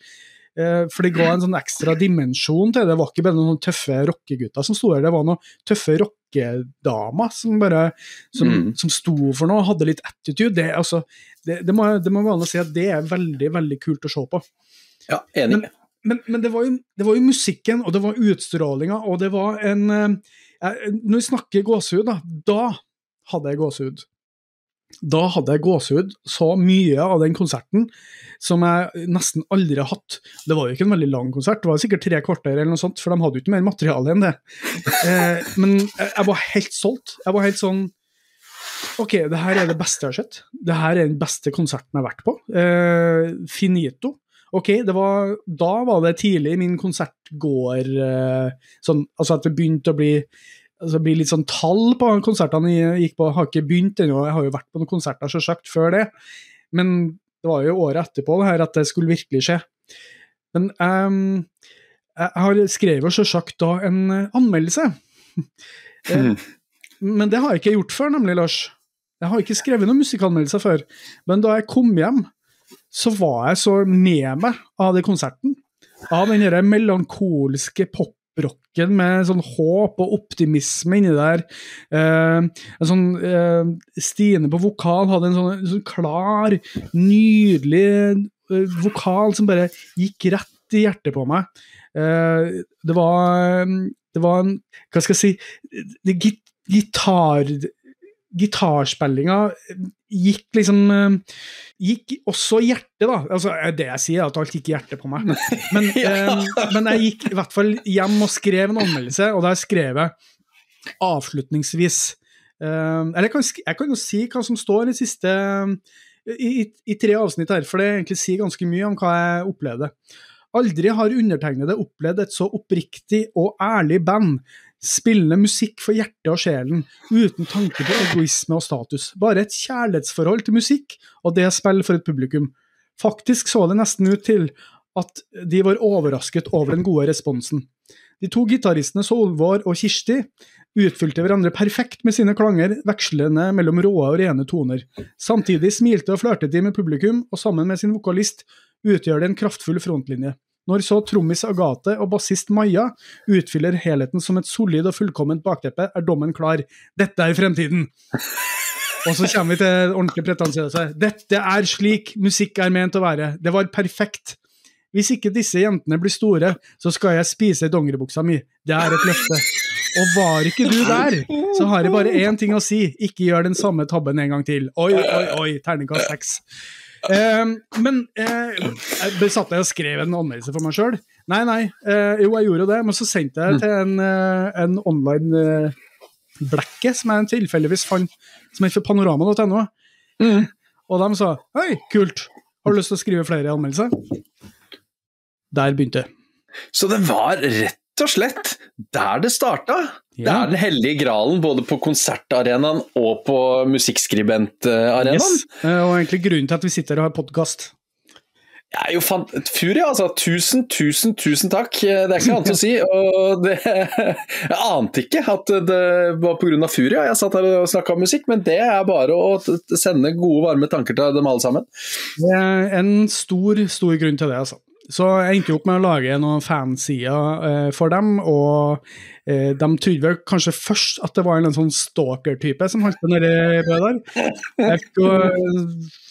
Eh, for det ga en sånn ekstra dimensjon til det. Det var ikke bare noen tøffe rockegutter som sto der, det var noen tøffe rockedamer som bare som, mm. som sto for noe, hadde litt attitude. Det, altså, det, det, må, det må gå an å si at det er veldig, veldig kult å se på. Ja, enig. Men, men, men det, var jo, det, var jo, musikken, og det var utstrålinga, og det var en eh, når vi snakker gåsehud, da, da hadde jeg gåsehud. Da hadde jeg gåsehud så mye av den konserten som jeg nesten aldri har hatt. Det var jo ikke en veldig lang konsert, det var sikkert tre kvarter, eller noe sånt, for de hadde jo ikke mer materiale enn det. Eh, men jeg var helt solgt. Jeg var helt sånn Ok, det her er det beste jeg har sett. Det her er den beste konserten jeg har vært på. Eh, finito. Ok, var, da var det tidlig i min konsertgåer eh, sånn, Altså at det begynte å bli altså blir litt sånn tall på konsertene jeg gikk på. Jeg har ikke begynt ennå, jeg har jo vært på noen konserter selvsagt før det. Men det var jo året etterpå det her at det skulle virkelig skje. Men um, jeg har skrevet selvsagt da en anmeldelse. Mm. Men det har jeg ikke gjort før, nemlig, Lars. Jeg har ikke skrevet noen musikkanmeldelser før. Men da jeg kom hjem så var jeg så med meg av den konserten. Av den melankolske poprocken med sånn håp og optimisme inni der. Eh, en sånn eh, Stine på vokal hadde en sånn, en sånn klar, nydelig eh, vokal som bare gikk rett i hjertet på meg. Eh, det var Det var en Hva skal jeg si det, git, Gitar Gitarspillinga gikk liksom eh, Gikk også i hjertet, da. Altså, det jeg sier, er at alt gikk i hjertet på meg. Men, eh, men jeg gikk i hvert fall hjem og skrev en anmeldelse, og der skrev jeg avslutningsvis eh, Eller jeg kan, jeg kan jo si hva som står i siste i, i tre avsnitt her, for det egentlig sier ganske mye om hva jeg opplevde. Aldri har undertegnede opplevd et så oppriktig og ærlig band, spillende musikk for hjertet og sjelen, uten tanke på egoisme og status. Bare et kjærlighetsforhold til musikk, og det spill for et publikum. Faktisk så det nesten ut til at de var overrasket over den gode responsen. De to gitaristene Solvår og Kirsti utfylte hverandre perfekt med sine klanger, vekslende mellom råe og rene toner. Samtidig smilte og flørtet de med publikum, og sammen med sin vokalist utgjør de en kraftfull frontlinje. Når så trommis Agathe og bassist Maja utfyller helheten som et solid og fullkomment bakteppe, er dommen klar. Dette er fremtiden! Og så kommer vi til ordentlig pretensiøse. Dette er slik musikk er ment å være. Det var perfekt. Hvis ikke disse jentene blir store, så skal jeg spise dongeribuksa mi. Det er et løfte. Og var ikke du der, så har jeg bare én ting å si. Ikke gjør den samme tabben en gang til. Oi, oi, oi. Terningkast seks. Eh, men eh, jeg besatt meg og skrev en anmeldelse for meg sjøl. Nei, nei. eh, jo, jeg gjorde det, men så sendte jeg til en, eh, en online eh, blekke som jeg tilfeldigvis fant, som heter panorama.no. Og de sa hei, kult, har du lyst til å skrive flere anmeldelser? Der begynte det. Så det var rett og slett der det starta. Det er den hellige gralen både på konsertarenaen og på musikkskribentarenaen. Yes. Eh, Og egentlig grunnen til at vi sitter og har podkast. Jeg er jo fan... Furia, altså. Tusen, tusen, tusen takk. Det er ikke annet å si. Og det... Jeg ante ikke at det var pga. Furia jeg satt her og snakka om musikk, men det er bare å sende gode, varme tanker til dem alle sammen. Det er en stor, stor grunn til det, altså. Så jeg endte opp med å lage noen fansider eh, for dem, og eh, de trodde vel kanskje først at det var en sånn stalker-type som holdt på nedi der. Jeg fikk jo eh,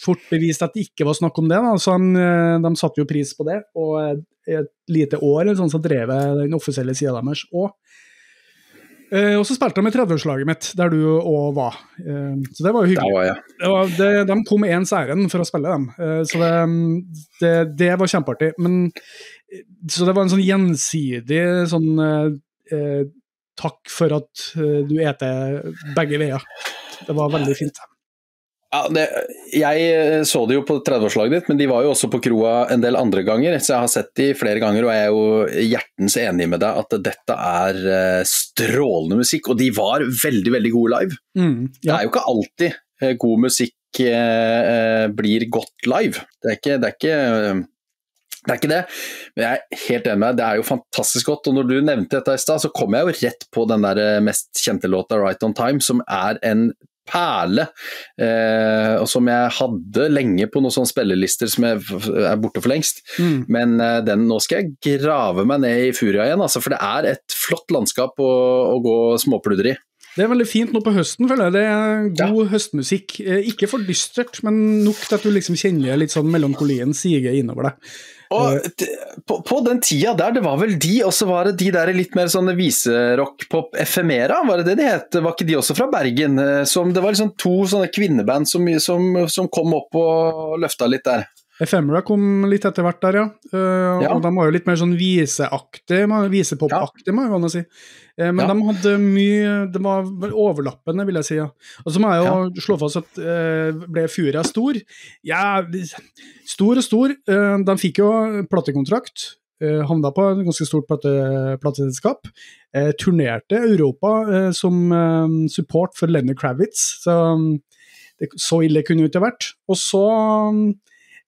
fort bevist at det ikke var snakk om det, da, så de, eh, de satte jo pris på det. Og i et lite år eller sånn, så drev jeg den offisielle sida deres òg. Eh, og så spilte de i 30-årslaget mitt, der du òg var. Eh, så det var jo hyggelig var det var, det, de kom ens ærend for å spille dem, eh, så det, det, det var kjempeartig. Men, eh, så det var en sånn gjensidig sånn eh, eh, takk for at du eter begge veier. Det var veldig fint. Ja, det, jeg eh, så det jo på 30-årslaget ditt, men de var jo også på kroa en del andre ganger. Så jeg har sett de flere ganger, og jeg er jo hjertens enig med deg at dette er eh, strålende musikk. Og de var veldig, veldig gode live. Mm, Det er jo ikke alltid eh, god musikk eh, blir godt live. Det er ikke det. Er ikke, det er ikke det, men jeg er helt enig med deg, det er jo fantastisk godt. Og når du nevnte dette i stad, så kom jeg jo rett på den der mest kjente låta, 'Right On Time', som er en perle, eh, og som jeg hadde lenge på noen sånne spillelister som jeg er borte for lengst. Mm. Men eh, den, nå skal jeg grave meg ned i furia igjen, altså, for det er et flott landskap å, å gå småpludre i. Det er veldig fint nå på høsten, føler jeg. Det er god høstmusikk. Eh, Ikke for dystert, men nok til at du liksom kjenner litt sånn melankolien sige innover deg. Og på, på den tida der, det var vel de, og så var det de der litt mer sånne viserock-pop Efemera, var det det de het? Var ikke de også fra Bergen? Eh, Som, det var liksom to sånne kvinneband som, som, som kom opp og løfta litt der. Ephemera kom litt etter hvert der, ja. Uh, Ja. Og de var jo litt mer sånn viseaktig, visepopaktig, må jeg gå si. Uh, men Ja. de hadde mye Det var overlappende, vil jeg si. ja. Og så må jeg jo slå fast at uh, ble Furia stor? Ja, stor og stor. De fikk jo platekontrakt. Havna på et ganske stort plate, plateselskap. Turnerte Europa som support for Lenny Kravitz. Så, um, det, så ille kunne det ikke vært. Og så um,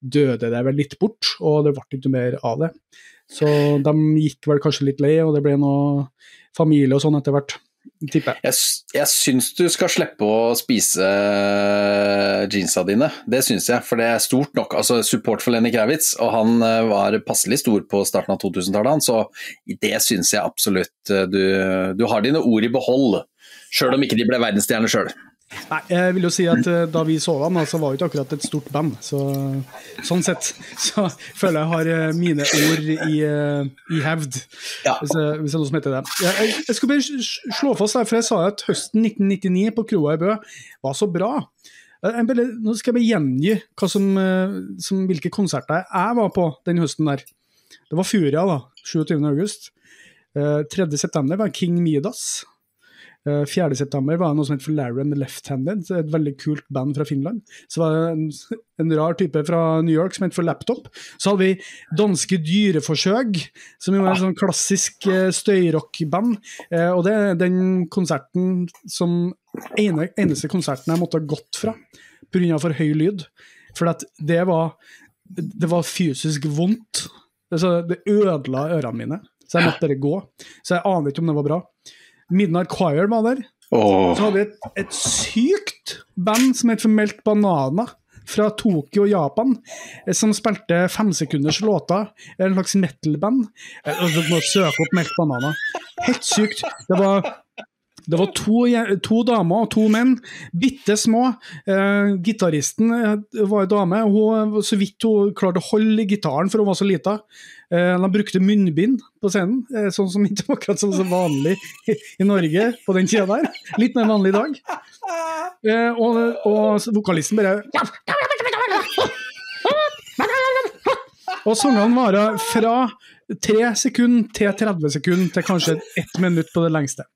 døde det vel litt bort, og det ble ikke mer av det. Så de gikk vel kanskje litt lei, og det ble noe familie og sånn etter hvert, tipper jeg. Jeg, syns du skal slippe å spise eh, jeansa dine, det syns jeg. For det er stort nok. Altså Support for Lenny Kravitz, og han eh, var passelig stor på starten av 2000-tallet, så det syns jeg absolutt eh, du, du har dine ord i behold. Sjøl om ikke de ble verdensstjerner sjøl. Nei, jeg vil jo si at eh, da vi så dem, så var det ikke akkurat et stort band. Så, sånn sett så føler jeg har eh, mine ord i, eh, i hevd, Ja. hvis, jeg- hvis det er noe som heter det. Jeg, jeg, skulle bare slå fast der, for jeg sa at høsten 1999 på kroa i Bø var så bra. Bare, nå skal jeg bare gjengi som, som, hvilke konserter jeg var på den høsten der. Det var Furia, da. 27. august. Eh, 3. september var King Midas. Eh, 4. september var det noe som het for Larry and the Left-Handed, et veldig kult band fra Finland. Så var det en, en rar type fra New York som het for Laptop. Så hadde vi Danske Dyreforsøk, som jo er en sånn klassisk eh, støyrockband. Eh, og det er den konserten som ene, eneste konserten jeg måtte ha gått fra pga. for høy lyd. For det var, det var fysisk vondt. Altså, det ødela ørene mine, så jeg måtte bare gå. Så jeg aner ikke om det var bra. Midnight Choir var der. Oh. Så hadde vi et, et sykt band som het Melk Banana. Fra Tokyo, Japan, eh, som spilte femsekunders låter. En slags metal-band. Eh, og Du må søke opp Melt Banana. Helt sykt. Det var det var to, to damer og to menn, bitte små. Eh, gitaristen eh, var ei dame, hun, så vidt hun klarte å holde gitaren, for hun var så lita. Eh, de brukte munnbind på scenen, eh, sånn som ikke var akkurat sånn som vanlig i, i Norge på den tida der. Litt mer vanlig i dag. Eh, og, og vokalisten bare Og sangene varer fra 3 sekunder til 30 sekunder til kanskje ett minutt på det lengste.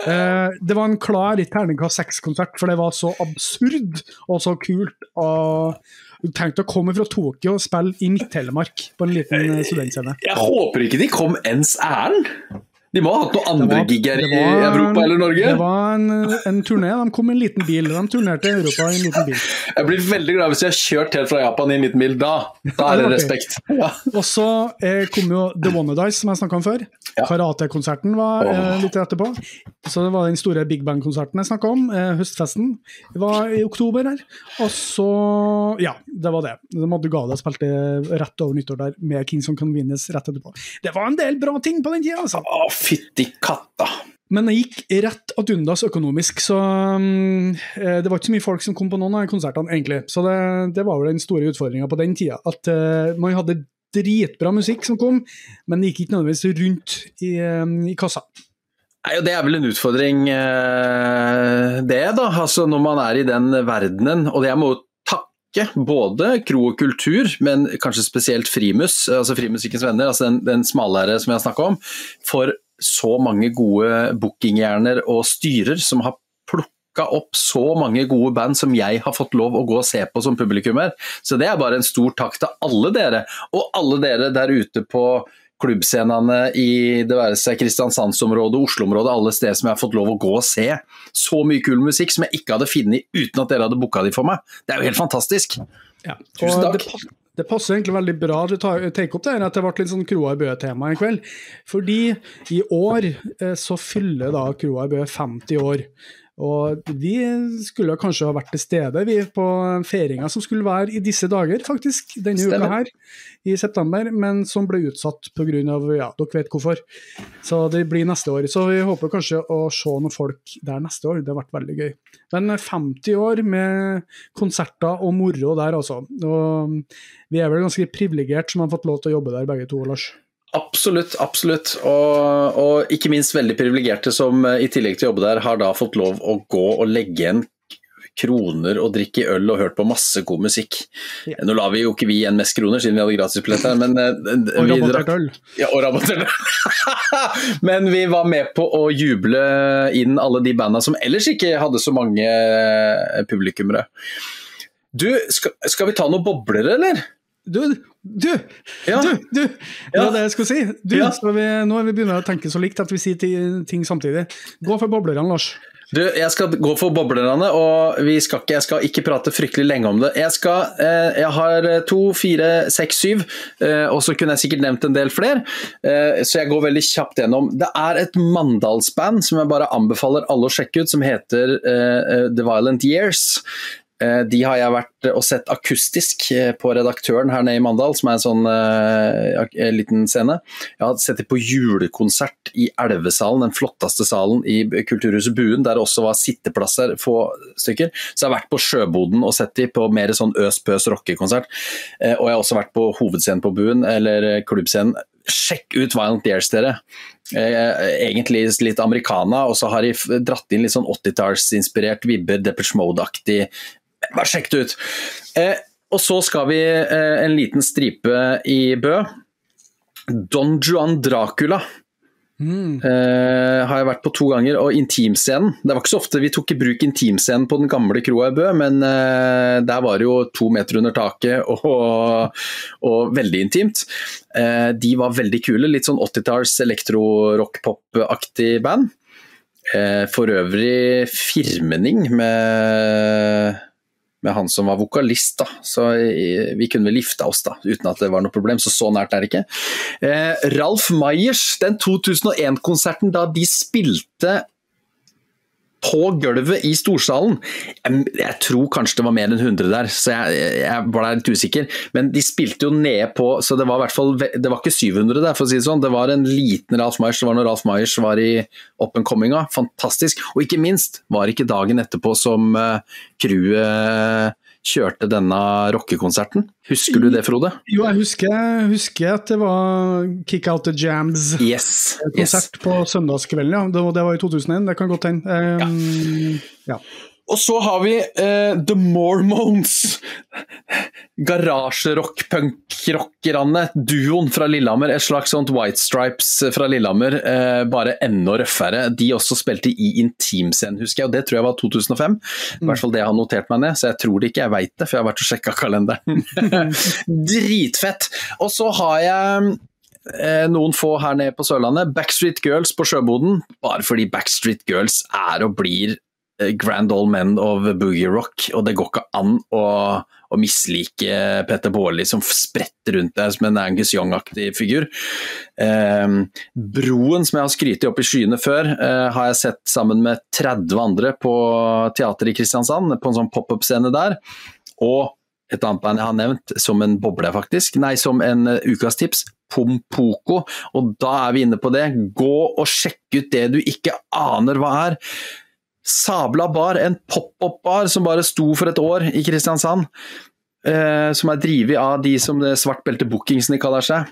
Eh, det var en klar terningkast seks-konsert, for det var så absurd og så kult. Og Tenk å komme fra Tokyo og spille i Midt-Telemark på en liten studentscene. Jeg håper ikke de kom ens ærend. De må ha hatt noen andre gigger i Europa eller Norge. Det var en, en turné. De kom i en liten bil. De turnerte i Europa i en liten bil. Jeg blir veldig glad hvis jeg har kjørt helt fra Japan i en liten bil. Da, da er det okay. respekt. Ja. Og så eh, kom jo The Wannadice, som jeg snakka om før. Ja. Karatekonserten var eh, litt etterpå. Så det var den store big band-konserten jeg snakka om. Eh, høstfesten var i oktober her. Og så Ja, det var det. Maddu Gala spilte rett over nyttår der med Kings of Convenience rett etterpå. Det var en del bra ting på den tida, altså. Fytti katta. Men det gikk rett ad undas økonomisk, så mm, eh, det var ikke så mye folk som kom på noen av konsertene, egentlig. Så det, det var vel den store utfordringa på den tida. At uh, man hadde dritbra musikk som kom, men det gikk ikke nødvendigvis rundt i, um, i kassa. Nei, og Det er vel en utfordring, uh, det, da. Altså Når man er i den verdenen. Og jeg må både kro og kultur, men kanskje spesielt Frimus, altså Frimusikkens venner, altså den, den smalere som jeg snakka om, for så mange gode bookinghjerner og styrer som har plukka opp så mange gode band som jeg har fått lov å gå og se på som publikummer. Så det er bare en stor takk til alle dere, og alle dere der ute på klubbscenene i det være seg Kristiansandsområdet, Oslo-området, alle steder som jeg har fått lov å gå og se. Så mye kul musikk som jeg ikke hadde funnet uten at dere hadde booka de for meg. Det er jo helt fantastisk. Ja. Tusen takk. Det, passer egentlig veldig bra at du tar, opp det her, at det ble litt sånn Kroa i Bø-tema en kveld. Fordi i år eh, så fyller da Kroa i Bø 50 år. Og vi skulle kanskje ha vært til stede vi på feiringa som skulle være i disse dager, faktisk, denne Stemmer. uka her, i september, men som ble utsatt pga. ja, dere vet hvorfor. Så det blir neste år. Så vi håper kanskje å se noen folk der neste år. Det har vært veldig gøy. Men 50 år med konserter og moro der, altså. Og vi er vel ganske privilegert som har fått lov til å jobbe der begge to, Lars. Absolutt, absolutt. Og, og ikke minst veldig privilegerte som eh, i tillegg til å jobbe der, har da fått lov å gå og legge igjen kroner og drikke øl og hørt på masse god musikk. Ja. Nå la vi jo ikke vi igjen mest kroner siden vi hadde gratisbillett her, men eh, Og rabattert øl. Ja, og rabattert øl. Men vi var med på å juble inn alle de banda som ellers ikke hadde så mange eh, publikummere. Du, skal, skal vi ta noen bobler, eller? Du, du, Ja. du, du! Det Ja. var det jeg skulle si. Du, Ja. vi, nå er vi begynner å tenke så likt at vi sier ting samtidig. Gå for boblerne, Lars. Du, jeg skal gå for boblerne, og vi skal ikke, jeg skal ikke prate fryktelig lenge om det. Jeg, skal, eh, jeg har to, fire, seks, syv, eh, og så kunne jeg sikkert nevnt en del flere. Eh, så jeg går veldig kjapt gjennom. Det er et Mandalsband som jeg bare anbefaler alle å sjekke ut, som heter The Violent Years. Eh, de har jeg vært og sett akustisk eh, på Redaktøren her nede i Mandal, som er en sånn uh, liten scene. Jeg har sett dem på julekonsert i Elvesalen, den flotteste salen i Kulturhuset Buen, der det også var sitteplasser, få stykker. Så jeg har vært på Sjøboden og sett dem på mer sånn øs-pøs rockekonsert. Uh, og jeg har også vært på hovedscenen på Buen, eller klubbscenen. Sjekk ut Violent Years, dere. Eh, egentlig litt americana, og så har de dratt inn litt sånn 80-tallsinspirert vibber, Depeche Mode-aktig. Bare sjekk det ut! Eh, og så skal vi eh, en liten stripe i Bø. Don Juan Dracula Mm. Uh, har jeg vært på to ganger. Og intimscenen. Det var ikke så ofte vi tok i bruk intimscenen på den gamle kroa i Bø, men uh, der var det jo to meter under taket og, og veldig intimt. Uh, de var veldig kule. Litt sånn 80-talls elektro-rock-pop-aktig band. for øvrig firmening med med han som var vokalist, da. Så vi kunne vel gifta oss, da, uten at det var noe problem. Så så nært er det ikke. Eh, Ralf Meyers, den 2001-konserten da de spilte på gulvet i storsalen. Jeg, jeg, tror kanskje det var mer enn 100 der, så jeg, jeg var litt usikker. Men de spilte jo nede på Så det var i hvert fall Det var ikke 700 der, for å si det sånn. Det var en liten Ralf Meyers. Det var når Ralf Meyers var i up and cominga. Fantastisk. Og ikke minst var ikke dagen etterpå som uh, crewet kjørte denne rockekonserten. Husker du det, Frode? Jo, jeg husker, husker at det var Kick Out The Jams-konsert yes, yes. på søndagskvelden. Ja. Det, det, var i 2001, det kan godt hende. Um, ja. ja. Og så har vi uh, The Mormones. Garasjerock-punkrockerne. Duoen fra Lillehammer. Et slags sånt White Stripes fra Lillehammer, uh, bare enda røffere. De også spilte i intimscenen, husker jeg, og det tror jeg var 2005. I hvert fall det jeg har notert meg ned, så jeg tror det ikke, jeg veit det, for jeg har vært og sjekka kalenderen. Dritfett! Og så har jeg eh, noen få her nede på Sørlandet. Backstreet Girls på Sjøboden. Bare fordi Backstreet Girls er og blir grand Old Men of Boogie Rock, og det går ikke an å, å mislike Petter Baarli som spretter rundt deg som en Angus Young-aktig figur. Eh, broen som jeg har skrytt opp i skyene før, eh, har jeg sett sammen med 30 andre på teateret i Kristiansand, på en sånn pop-up-scene der. Og et annet band jeg har nevnt, som en boble, faktisk. Nei, som en uh, ukas. Pompoko. Og da er vi inne på det. Gå og sjekk ut det du ikke aner hva er. Sabla bar, en pop-opp-bar som bare sto for et år i Kristiansand. Eh, som er drevet av de som det svart belte bookingsene kaller seg.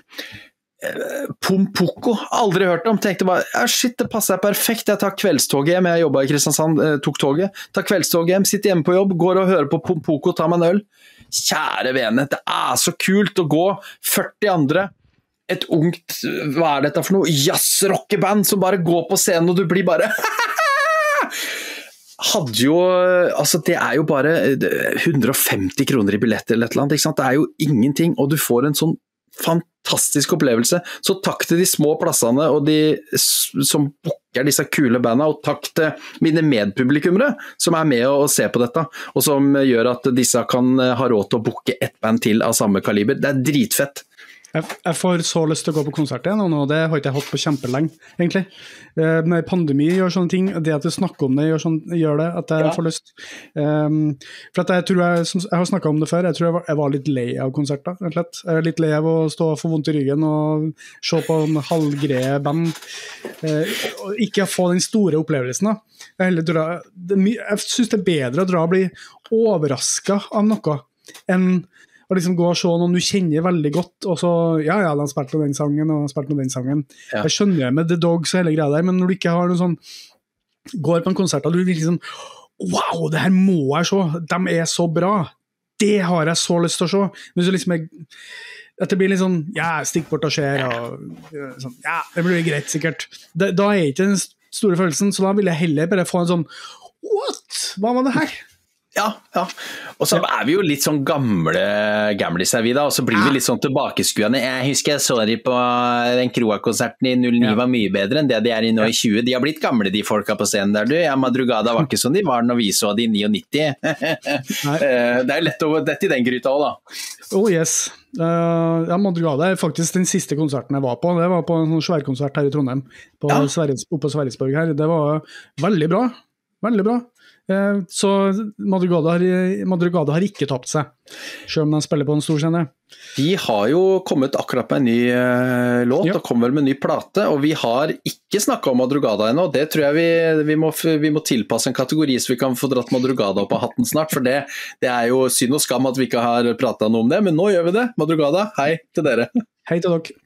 Eh, Pompoko, aldri hørt om. Tenkte bare ja, shit, det passer perfekt. Jeg tar kveldstoget hjem. Jeg jobba i Kristiansand, eh, tok toget. Tar kveldstoget hjem, sitter hjemme på jobb, går og hører på Pompoko, tar meg en øl. Kjære vene, det er så kult å gå 40 andre et ungt hva er dette for noe, jazzrockeband som bare går på scenen, og du blir bare hadde jo Altså, det er jo bare 150 kroner i billett eller et eller annet. Ikke sant? Det er jo ingenting, og du får en sånn fantastisk opplevelse. Så takk til de små plassene og de som booker disse kule banda, og takk til mine medpublikummere som er med og ser på dette, og som gjør at disse kan ha råd til å booke ett band til av samme kaliber. Det er dritfett. Jeg, jeg, får så lyst til å gå på konsert igjen, og det har ikke jeg hatt på kjempelenge, egentlig. Eh, når pandemi gjør sånne ting, det at du snakker om det, gjør, sånn, gjør det at jeg ja. får lyst. Um, for at jeg tror jeg, som, jeg har snakka om det før, jeg tror jeg var, jeg var, litt lei av konserter, rett og slett. Jeg er litt lei av å stå og få vondt i ryggen og se på en halvgreie band. Uh, og ikke få den store opplevelsen. da. Jeg, dra, det, jeg syns det er bedre å dra og bli overraska av noe enn å liksom gå og se noen du kjenner veldig godt, og så Ja, ja, de har spilt den sangen og spilt den sangen. Ja. Jeg skjønner det med The Dogs og hele greia der, men når du ikke har noe sånn Går på en konsert og du vil liksom Wow, det her må jeg se! De er så bra! Det har jeg så lyst til å se! Men så liksom jeg at det blir litt sånn Ja, stikk bort og ser, og sånn Ja, det blir greit, sikkert. Da, da er ikke den store følelsen, så da vil jeg heller bare få en sånn What?! Hva var det her? Ja, ja. Og så er vi jo litt sånn gamle gamliser, vi da. Og så blir vi litt sånn tilbakeskuende. Jeg husker jeg så de på den Kroa-konserten i 09 ja. var mye bedre enn det de er i nå i 20. De har blitt gamle, de folka på scenen der, du. Ja, Madrugada var ikke som de var når vi så de i 99. Eh, det er lett å dette i den gryta òg, da. Oh yes. Uh, ja, Madrugada er faktisk den siste konserten jeg var på. Det var på en sånn sværkonsert her i Trondheim, på ja. Sverres, oppe på Sverresborg her. Det var veldig bra. Veldig bra. Eh, Så Madrugada har, Madrugada har ikke tapt seg, selv om de spiller på en stor scene. De har jo kommet akkurat med en ny uh, låt, Ja. og kommer vel med en ny plate. Og vi har ikke snakka om Madrugada ennå. Det tror jeg vi, vi, må, vi må tilpasse en kategori så vi kan få dratt Madrugada opp av hatten snart. For det, det er jo synd og skam at vi ikke har prata noe om det, men nå gjør vi det. Madrugada, hei til dere. Hei til dere.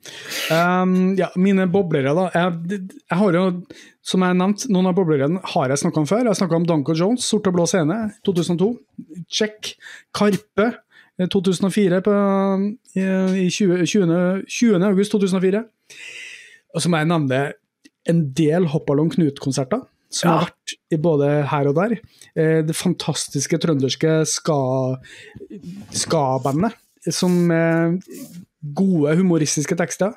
Um, ja, mine boblere, da. Jeg, jeg har jo, som jeg nevnte, noen av boblerne har jeg snakka om før. Jeg snakka om Danko Jones, Sort og blå scene, 2002. Check. Karpe, eh, 2004, på, i, i 20, 20. 20. august 2004. Og så må jeg nevne en del Hoppalong Knut-konserter. Som Ja. har vært i både her og der. Eh, Det fantastiske trønderske ska- ska-bandet. som med gode humoristiske tekster.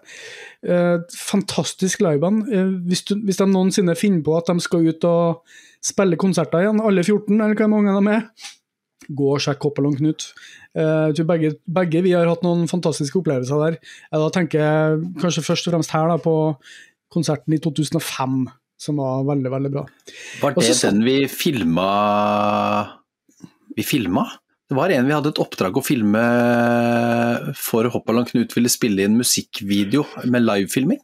Eh, fantastisk liveband. Eh, hvis, du, hvis de noensinne finner på at de skal ut og spille konserter igjen, alle 14, eller hvor mange de er, gå og sjekk Hoppalong Knut. Eh, begge, begge vi har hatt noen fantastiske opplevelser der. Jeg da tenker kanskje først og fremst her da, på konserten i 2005, som var veldig, veldig bra. Var det Også, den vi filma Vi filma? Det var en vi hadde et oppdrag å filme for Hoppaland Knut ville spille inn musikkvideo med livefilming.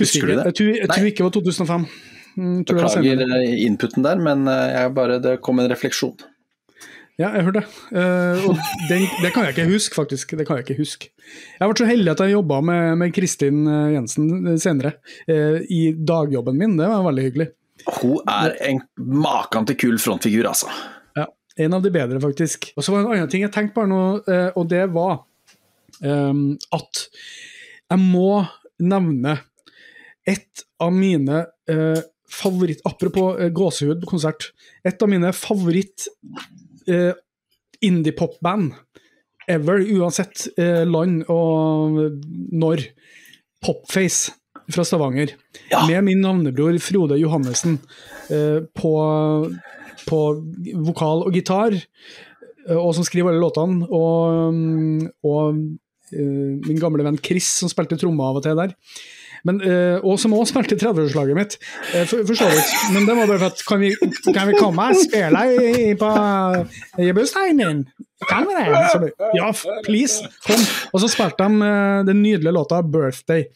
Husker du det? Jeg tror, jeg tror ikke det var 2005. Mm, Beklager eh, inputen der, men eh, jeg bare, det kom en refleksjon. Ja, jeg hørte det. Eh, og den, det kan jeg ikke huske, faktisk. Det kan Jeg ikke huske. Jeg har vært så heldig at jeg jobba med, med Kristin eh, Jensen eh, senere, eh, i dagjobben min. Det var veldig hyggelig. Hun er en maken til kul frontfigur, altså. En av de bedre, faktisk. Og så var det en annen ting jeg tenkte på nå, eh, og det var um, at jeg må nevne et av mine uh, favoritt... Apropos uh, gåsehud på konsert. Et av mine favoritt uh, indie-pop-band ever, uansett uh, land og når. Popface fra Stavanger. Ja. Med min navnebror Frode Johannessen uh, på, på vokal og gitar, eh, og som skriver alle låtene. Og, mm, og uh, min gamle venn Chris, som spilte trommer av og til der. Men, eh, og som også spilte i 30-årslaget mitt, eh, for, for så vidt. Men det var bare for at Kan vi, kan vi komme og spille i, på, i bursdagen din? Kan vi det? Så, ja, please, kom. Og så spilte de eh, den nydelige låta 'Birthday'.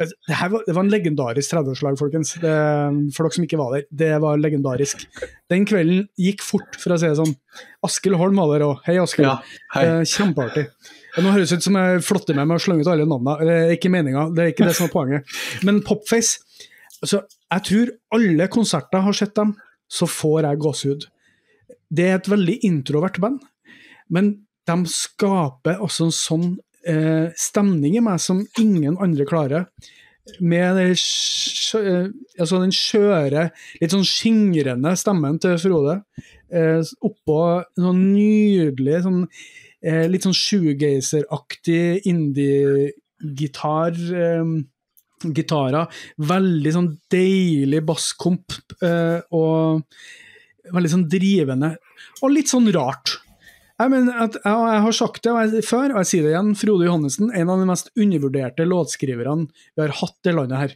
Eh, Det, var, det var en legendarisk 30-årslag, folkens. Det, for dere som ikke var der. Det var legendarisk. Den kvelden gikk fort, for å si det sånn. Askild Holm var der òg. Hei, Askild. Ja, Kjempeartig. Nå høres det ut som jeg flotter meg med å slenge ut alle navnene. Det er ikke meninga, det er ikke det som er poenget. Men Popface altså, Jeg tror alle konserter har sett dem, så får jeg gåsehud. Det er et veldig introvert band, men de skaper også en sånn eh, stemning i meg som ingen andre klarer. Med den, skjø, eh, altså den skjøre, litt sånn skingrende stemmen til Frode. Eh, oppå en sånn nydelig sånn eh, litt sånn shoegazer-aktig indie-gitar. Eh, gitarer. Veldig sånn deilig basskomp eh, og veldig sånn drivende. Og litt sånn rart. Jeg, mener at, jeg, jeg har sagt det før, og jeg sier det igjen. Frode Johannessen, en av de mest undervurderte låtskriverne vi har hatt i landet her.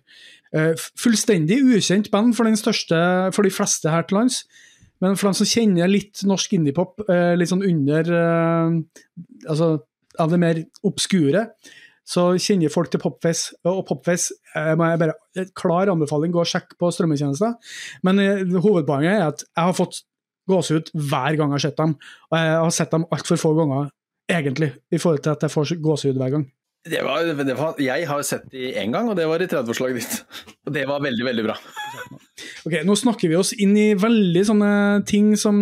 Eh, fullstendig ukjent band for, største, for de fleste her til lands. Men for dem som kjenner litt norsk indiepop, eh, litt sånn under eh, Altså av det mer obskure, så kjenner folk til Popfest. Og Popfest eh, må jeg bare en Klar anbefaling, gå og sjekk på strømmetjenester. Men eh, hovedpoenget er at jeg har fått gåsehud hver gang jeg har sett dem. Og jeg har sett dem altfor få ganger, egentlig, i forhold til at jeg får gåsehud hver gang. Det var, det var, jeg har sett de én gang, og det var i 30-årslaget ditt. Og det var veldig, veldig bra. Ok, Nå snakker vi oss inn i veldig sånne ting som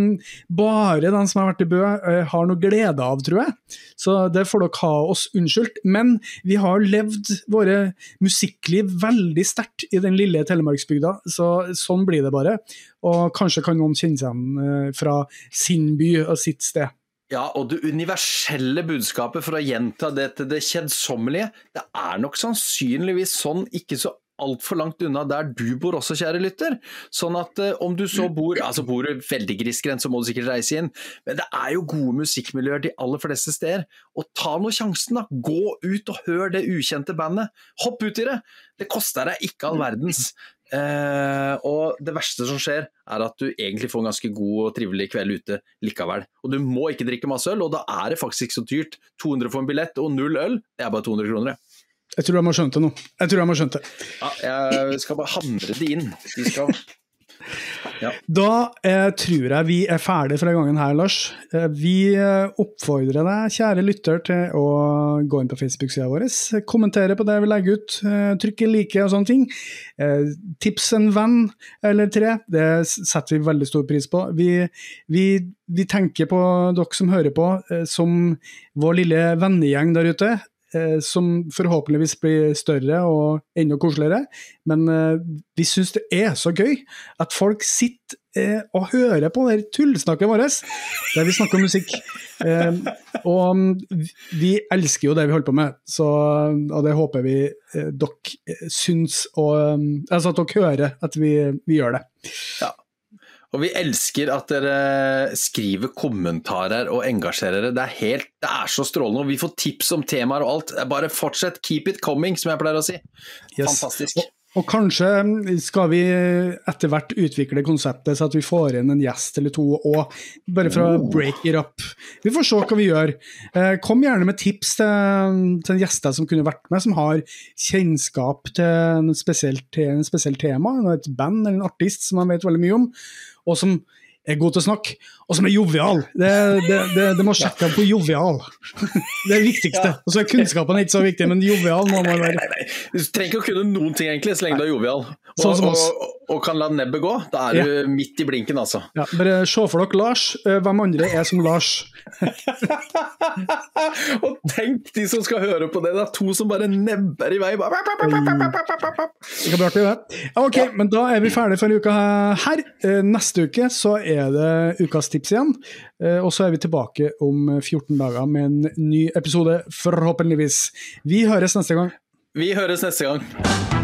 bare den som har vært i Bø, eh, har noe glede av, tror jeg. Så det får dere ha oss unnskyldt. Men vi har levd våre musikkliv veldig sterkt i den lille telemarksbygda, så sånn blir det bare. Og kanskje kan noen kjenne seg igjen eh, fra sin by og sitt sted. Ja, og det universelle budskapet, for å gjenta det til det kjedsommelige, det er nok sannsynligvis sånn ikke så altfor langt unna der du bor også, kjære lytter. Sånn at eh, om du så bor altså bor du veldig grisgrendt, så må du sikkert reise inn, men det er jo gode musikkmiljøer de aller fleste steder. Og ta nå sjansen, da. Gå ut og hør det ukjente bandet. Hopp ut i det! Det koster deg ikke all verdens. Eh, og det verste som skjer, er at du egentlig får en ganske god og trivelig kveld ute likevel. Og du må ikke drikke masse øl, og da er det faktisk ikke så dyrt. 200 for en billett og null øl, det er bare 200 kroner. Jeg tror de har skjønt det nå. Jeg tror de har skjønt det. Ja, jeg skal bare hamre det inn. De skal ja. Da eh, tror jeg vi er ferdige for denne gangen her, Lars. Eh, vi eh, oppfordrer deg, kjære lytter, til å gå inn på Facebook-sida vår, kommentere på det vi legger ut, eh, trykke like og sånne ting. Eh, tips en venn eller tre, det setter vi veldig stor pris på. Vi, vi, vi tenker på dere som hører på, eh, som vår lille vennegjeng der ute eh, som forhåpentligvis blir større og enda koseligere. Men eh, vi syns det er så gøy at folk sitter eh, og hører på det tullsnakket vårt der vi snakker om musikk. Eh, og vi elsker jo det vi holder på med, så, og det håper vi eh, dere syns og Altså at dere hører at vi, vi gjør det. Ja. Og vi elsker at dere skriver kommentarer og engasjerer dere. Det er, helt, det er så strålende. Og vi får tips om temaer og alt. Bare fortsett. Keep it coming, som jeg pleier å si. Yes. Fantastisk. Og, kanskje skal vi etter hvert utvikle konseptet så at vi får inn en gjest eller to òg, bare for å break it up. Vi får se hva vi gjør. Eh, kom gjerne med tips til, til gjester som kunne vært med, som har kjennskap til en spesiell, en spesiell tema, et band eller en artist som man vet veldig mye om, og som er god til å snakke, og som er jovial. Det, det, det, det må sjekke på jovial. Det er det viktigste. Og så er kunnskapen ikke så viktig, men jovial må man være. Nei, nei. Du trenger ikke å kunne noen ting, egentlig, så lenge du er jovial. Og, Sånn som oss. og, og kan la nebbet gå. Da er du midt i blinken, altså. Ja, bare se for dere Lars. Eh, Hvem andre er som Lars? og tenk de som skal høre på det, det er to som bare nebber i vei. Bare... Det kan bli artig, det. Ja, Ok, men da er vi ferdige for uka her. Eh, Neste uke så er det ukas tips igjen. Eh, Og så er vi tilbake om 14 dager med en ny episode, forhåpentligvis. Vi høres neste gang. Vi høres neste gang.